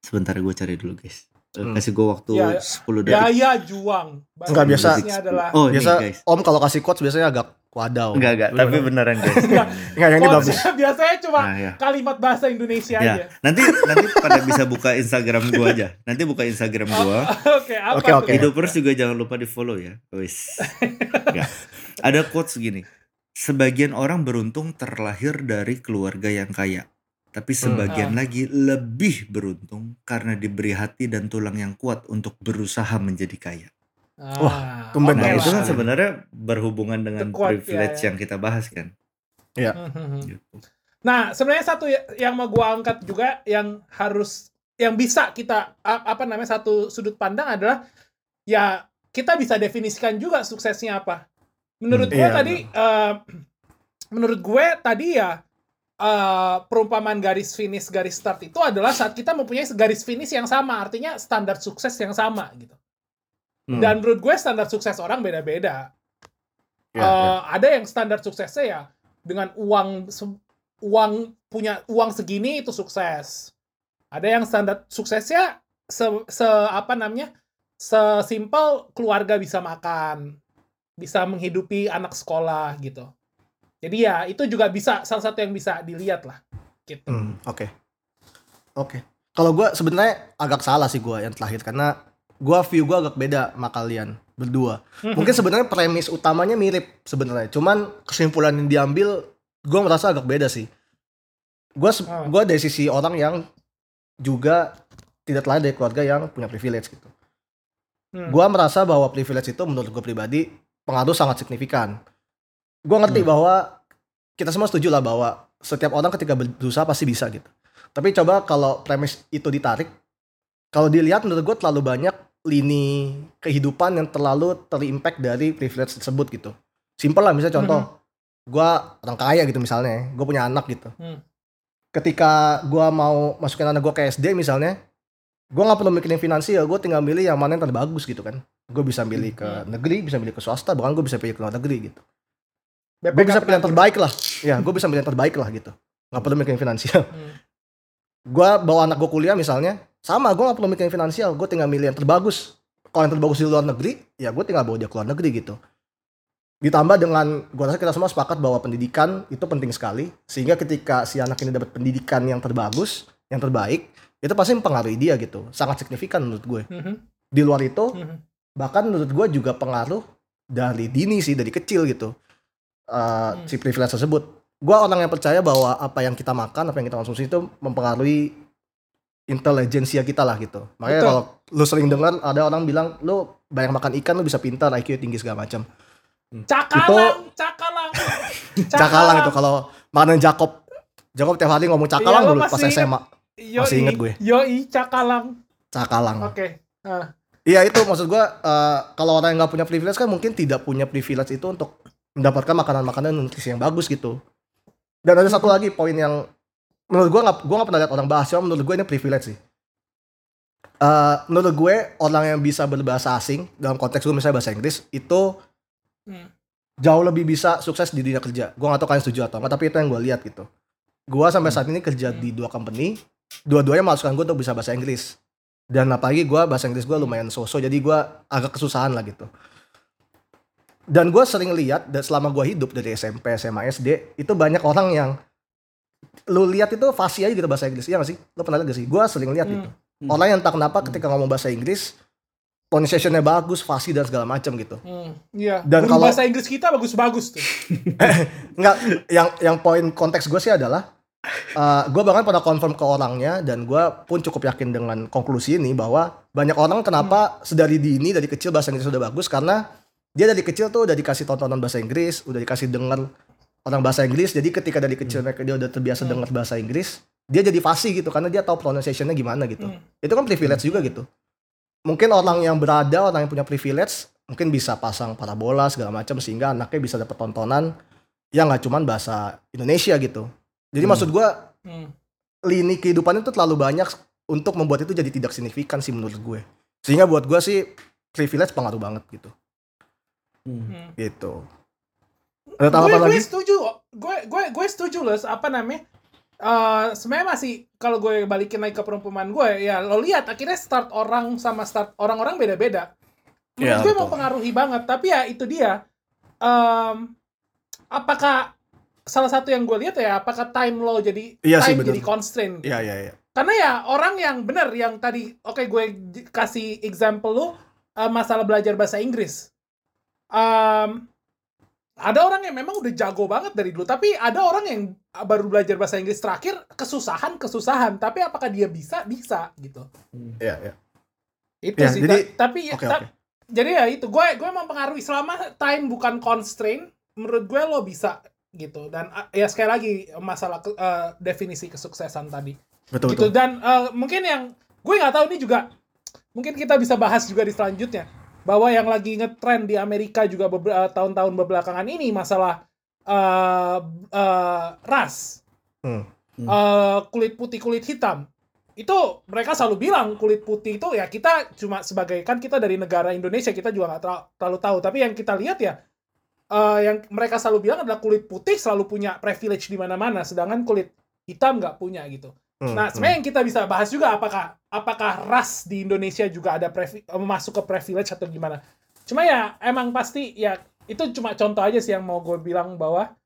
Sebentar gue cari dulu guys. Eh, Hmm. Kasih gue waktu Ya, 10 detik. Daya juang. Enggak, biasa. Adalah Oh ini biasa guys. Om kalau kasih quotes biasanya agak wadaw. Enggak enggak, tapi beneran guys. <laughs> Enggak. Enggak yang habis. quotesnya <laughs> biasanya cuma Nah, ya. kalimat bahasa Indonesia aja. Ya, nanti nanti pada bisa buka Instagram gua aja. Nanti buka Instagram gua. <laughs> Oke, apa Oke, oke. Hidupers juga jangan lupa di follow ya. Wis. Ya. Ada quotes gini. Sebagian orang beruntung terlahir dari keluarga yang kaya. Tapi sebagian lagi lebih beruntung karena diberi hati dan tulang yang kuat untuk berusaha menjadi kaya. Ah, tumben oke Nah, banget. itu kan sebenarnya berhubungan dengan quote, privilege ya, ya. yang kita bahas kan. Mhm. Gitu. Nah, sebenarnya satu ya- yang mau gua angkat juga yang harus yang bisa kita apa namanya satu sudut pandang adalah ya kita bisa definisikan juga suksesnya apa. Menurut Hmm, gue iya, tadi eh, menurut gue tadi ya eh, perumpamaan garis finish garis start itu adalah saat kita mempunyai garis finish yang sama, artinya standar sukses yang sama gitu. Hmm. Dan menurut gue standar sukses orang beda-beda. Ya, Eh, Ada yang standar suksesnya ya dengan uang uang punya uang segini itu sukses. Ada yang standar suksesnya se, se- apa namanya sesimpel keluarga bisa makan, bisa menghidupi anak sekolah gitu. Jadi ya itu juga bisa salah satu yang bisa dilihat lah. Gitu. Hmm, oke. Oke. Kalau gua sebenarnya agak salah sih gua yang terakhir karena gua view gua agak beda sama kalian berdua. Mungkin sebenarnya premis utamanya mirip sebenarnya. Cuman kesimpulan yang diambil gua merasa agak beda sih. Gua se- Ah. gua dari sisi orang yang juga tidak terlahir dari keluarga yang punya privilege gitu. Hmm. Gua merasa bahwa privilege itu menurut gue pribadi pengaruh sangat signifikan. Gua ngerti bahwa kita semua setuju lah bahwa setiap orang ketika berusaha pasti bisa gitu. Tapi coba kalau premis itu ditarik, kalau dilihat menurut gue terlalu banyak lini kehidupan yang terlalu terimpact dari privilege tersebut gitu. Simpel lah misalnya contoh, gua orang kaya gitu misalnya, gue punya anak gitu. Hmm. Ketika gua mau masukin anak gua ke SD misalnya, gua nggak perlu mikirin finansial, gue tinggal milih yang mana yang terbagus gitu kan. Gue bisa milih ke negeri, bisa milih ke swasta, bahkan gue bisa pilih ke luar negeri gitu. Gue bisa pilih yang terbaik lah. Ya, gue bisa pilih yang terbaik lah gitu. Nggak perlu mikirin finansial. Hmm. Gue bawa anak gue kuliah misalnya, sama gue nggak perlu mikirin finansial. Gue tinggal milih yang terbagus. Kalau yang terbagus di luar negeri, ya gue tinggal bawa dia ke luar negeri gitu. Ditambah dengan, gue rasa kita semua sepakat bahwa pendidikan itu penting sekali. Sehingga ketika si anak ini dapat pendidikan yang terbagus, yang terbaik, itu pasti mempengaruhi dia gitu. Sangat signifikan menurut gue. Mhm. Di luar itu. Bahkan menurut gue juga pengaruh dari dini sih dari kecil gitu uh, si privilege tersebut gue orang yang percaya bahwa apa yang kita makan apa yang kita konsumsi itu mempengaruhi intelijensia kita lah gitu makanya kalau lu sering dengar ada orang bilang lu banyak makan ikan lu bisa pintar IQ tinggi segala macam Cakalang, cakalang. <laughs> cakalang itu kalau makanan Jacob Jacob tiap hari ngomong cakalang Iya, dulu pas SMA Yoi, Masih inget gue. Yoi, cakalang. cakalang Oke. Ah. Iya itu maksud gua eh, kalau orang yang nggak punya privilege kan mungkin tidak punya privilege itu untuk mendapatkan makanan-makanan nutrisi yang bagus gitu. Dan ada satu lagi poin yang menurut gua nggak gua nggak pernah lihat orang bahas, cuma menurut gue ini privilege sih. Eh, menurut gue orang yang bisa berbahasa asing dalam konteks gue misalnya bahasa Inggris itu Hmm. jauh lebih bisa sukses di dunia kerja. Gua nggak tahu kalian setuju atau enggak, tapi itu yang gue lihat gitu. Gua sampai saat ini kerja di dua company, dua-duanya mengharuskan gue untuk bisa bahasa Inggris. Dan apalagi gua bahasa Inggris gue lumayan so-so, jadi gua agak kesusahan lah gitu. Dan gue sering lihat dan selama gua hidup dari SMP, SMA, SD itu banyak orang yang lu lihat itu fasih aja gitu bahasa Inggris, iya gak sih? Lu pernah lihat gak sih? Gua sering lihat Hmm. gitu. Orang yang entah kenapa ketika ngomong bahasa Inggris, pronunciation-nya bagus, fasih dan segala macam gitu. Hmm, iya. Dan Guru kalau- bahasa Inggris kita bagus-bagus tuh. <laughs> Enggak, yang yang poin konteks gue sih adalah gue bahkan pada confirm ke orangnya dan gue pun cukup yakin dengan konklusi ini bahwa banyak orang kenapa sedari dini dari kecil bahasa Inggris sudah bagus karena dia dari kecil tuh udah dikasih tontonan bahasa Inggris, udah dikasih denger orang bahasa Inggris. Jadi ketika dari kecil mereka dia udah terbiasa Hmm. dengar bahasa Inggris, dia jadi fasih gitu karena dia tahu pronunciation-nya gimana gitu. Hmm. Itu kan privilege juga gitu. Mungkin orang yang berada, orang yang punya privilege mungkin bisa pasang parabola segala macam sehingga anaknya bisa dapat tontonan yang nggak cuman bahasa Indonesia gitu. Jadi Hmm. maksud gua Hmm. lini kehidupan itu terlalu banyak untuk membuat itu jadi tidak signifikan sih menurut gue. Sehingga buat gue sih privilege pengaruh banget gitu. Hmm. Gitu. Ada gue tanggapan gue lagi? setuju gue gue gue setuju loh apa namanya Eh sebenarnya masih kalau gue balikin lagi ke perumpamaan gue ya lo lihat akhirnya start orang sama start orang-orang beda-beda menurut Iya, gue betul. mempengaruhi banget tapi ya itu dia Em, apakah salah satu yang gue lihat ya apakah time lo jadi Iya sih, time bener. jadi constraint gitu. Iya iya iya. karena ya orang yang bener yang tadi oke gue j- kasih example lu eh, masalah belajar bahasa Inggris Em, ada orang yang memang udah jago banget dari dulu tapi ada orang yang baru belajar bahasa Inggris terakhir kesusahan kesusahan tapi apakah dia bisa bisa gitu Iya iya. itu Ya, sih jadi- Ta- tapi ya, Oke ta- oke. jadi ya itu gue gue mempengaruhi selama time bukan constraint menurut gue lo bisa gitu. Dan uh, ya sekali lagi masalah ke- uh, definisi kesuksesan tadi. Betul gitu. betul. dan uh, mungkin yang gue nggak tahu ini juga mungkin kita bisa bahas juga di selanjutnya bahwa yang lagi ngetrend di Amerika juga beber- uh, tahun-tahun belakangan ini masalah uh, uh, ras. Hmm. Uh, kulit putih kulit hitam. Itu mereka selalu bilang kulit putih itu ya kita cuma sebagai kan kita dari negara Indonesia kita juga nggak terla- terlalu tahu. Tapi yang kita lihat ya uh, yang mereka selalu bilang adalah kulit putih selalu punya privilege di mana-mana sedangkan kulit hitam nggak punya gitu Hmm, Nah, hmm. sebenarnya yang kita bisa bahas juga apakah apakah ras di Indonesia juga ada eh, masuk ke privilege atau gimana. Cuma ya emang pasti ya itu cuma contoh aja sih yang mau gue bilang bahwa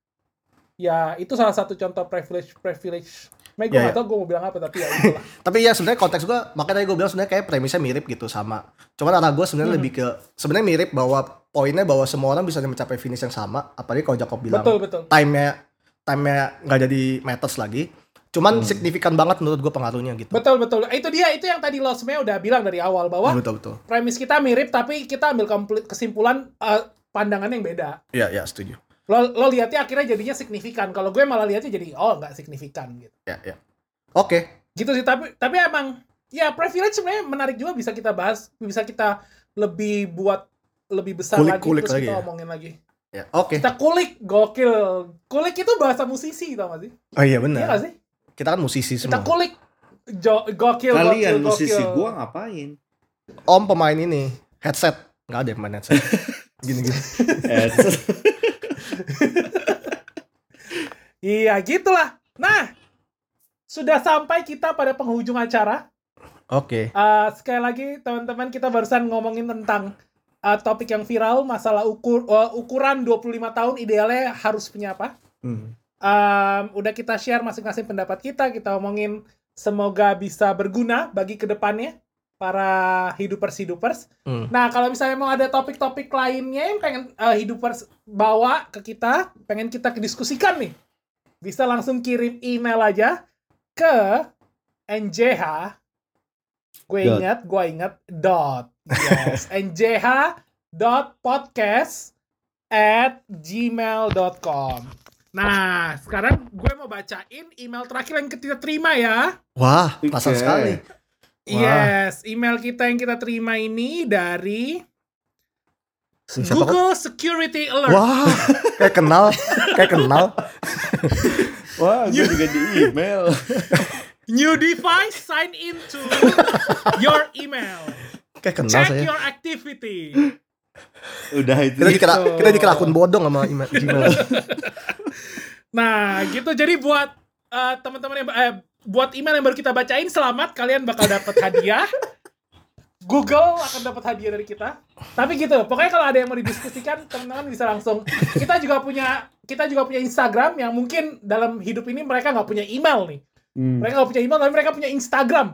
ya itu salah satu contoh privilege privilege. Gue Ya, nggak ya. tahu gue mau bilang apa tapi ya itulah. <laughs> Tapi ya sebenarnya konteks gua makanya tadi gue bilang sebenarnya kayak premisnya mirip gitu sama. Cuman arah gue sebenarnya Hmm. lebih ke sebenarnya mirip bahwa poinnya bahwa semua orang bisa mencapai finish yang sama. Apalagi kalau Jacob bilang betul betul. time-nya time-nya nggak jadi matters lagi. Cuman Hmm. signifikan banget menurut gue pengaruhnya gitu. Betul betul. Itu dia itu yang tadi lo sebenarnya udah bilang dari awal bahwa betul betul. premis kita mirip tapi kita ambil kesimpulan eh, pandangan yang beda. Iya iya setuju. Lo lo lihatnya akhirnya jadinya signifikan. Kalau gue malah lihatnya jadi oh nggak signifikan gitu. Iya iya. Oke. gitu sih tapi tapi emang ya privilege sebenarnya menarik juga bisa kita bahas bisa kita lebih buat lebih besar lagi Kulik-kulik terus lagi kita ya. omongin lagi Ya, oke. kita kulik gokil kulik itu bahasa musisi tau gak sih Oh iya iya benar. gak sih Kita kan musisi kita semua. kulik jo, gokil Kalian gokil, musisi gokil. gua ngapain? Om pemain ini headset. Nggak ada yang main headset. gini gini. Eh, iya gitulah nah sudah sampai kita pada penghujung acara Oke. Eh, sekali lagi teman-teman kita barusan ngomongin tentang eh, topik yang viral masalah ukur eh, ukuran 25 tahun idealnya harus punya apa hmm. Um, udah kita share masing-masing pendapat kita, kita omongin semoga bisa berguna bagi ke depannya para hidupers-hidupers. Hmm. Nah, kalau misalnya mau ada topik-topik lainnya yang pengen uh, hidupers bawa ke kita, pengen kita diskusikan nih, bisa langsung kirim email aja ke njh gue Dot. ingat, gue ingat dot yes <laughs> njh dot podcast at gmail.com Nah, sekarang gue mau bacain email terakhir yang kita terima ya. Wah, perasaan Oke. sekali. Wah. Yes, email kita yang kita terima ini dari Siapa kok? Google Security Alert. Wah, kayak kenal, kayak kenal. Wah, gue juga di email. New device sign into your email. Kayak kenal Check saya. your activity. Udah itu. Kita dikira Gitu. kita dikira akun bodong sama email Gmail. Nah, gitu. Jadi buat eh, teman-teman yang eh, buat email yang baru kita bacain, selamat kalian bakal dapat hadiah. Google akan dapat hadiah dari kita. Tapi gitu, pokoknya kalau ada yang mau didiskusikan, teman-teman bisa langsung. Kita juga punya kita juga punya Instagram yang mungkin dalam hidup ini mereka nggak punya email nih. Hmm. Mereka nggak punya email, tapi mereka punya Instagram.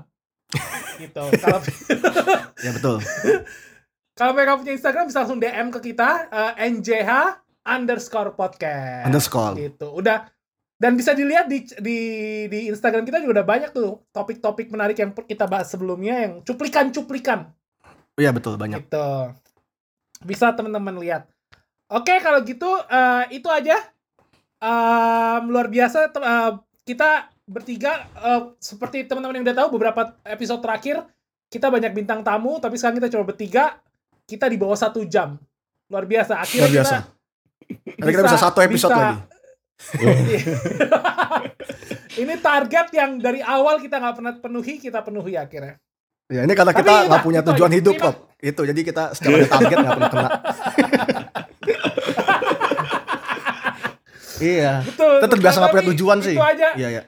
gitu. Kalau <laughs> <laughs> Ya betul. kalau mereka punya Instagram bisa langsung DM ke kita eh, NJH underscore podcast. Underscore. Gitu. Udah dan bisa dilihat di di di Instagram kita juga udah banyak tuh topik-topik menarik yang kita bahas sebelumnya yang cuplikan-cuplikan Iya betul banyak. gitu. Bisa teman-teman lihat. Oke, kalau gitu eh, itu aja. Em, luar biasa eh, kita bertiga eh, seperti teman-teman yang udah tahu beberapa episode terakhir kita banyak bintang tamu tapi sekarang kita cuma bertiga kita di bawah satu jam luar biasa akhirnya Luar biasa. kita Nanti kita bisa satu episode bisa- lagi. <laughs> ini target yang dari awal kita nggak pernah penuhi, kita penuhi akhirnya. Ya ini karena Tapi kita iya, nggak punya itu tujuan aja. hidup kok. Itu jadi kita setiap ada <laughs> target nggak pernah kena. <laughs> iya. Betul. Kita terbiasa nggak punya tujuan sih. Itu aja. Iya ya.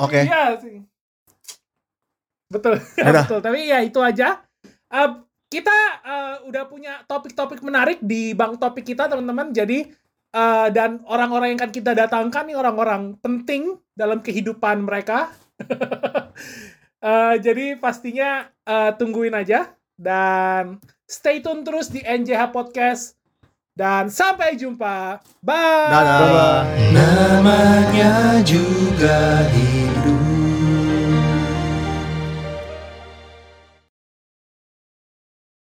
Oke. Iya sih. Betul. Yaudah. Betul. Tapi ya itu aja. Eh, kita eh, udah punya topik-topik menarik di bank topik kita teman-teman. Jadi eh, dan orang-orang yang akan kita datangkan nih orang-orang penting dalam kehidupan mereka. <laughs> Eh, jadi pastinya eh, tungguin aja dan stay tune terus di NJH Podcast dan sampai jumpa. Bye. Dadah. Namanya juga hidup.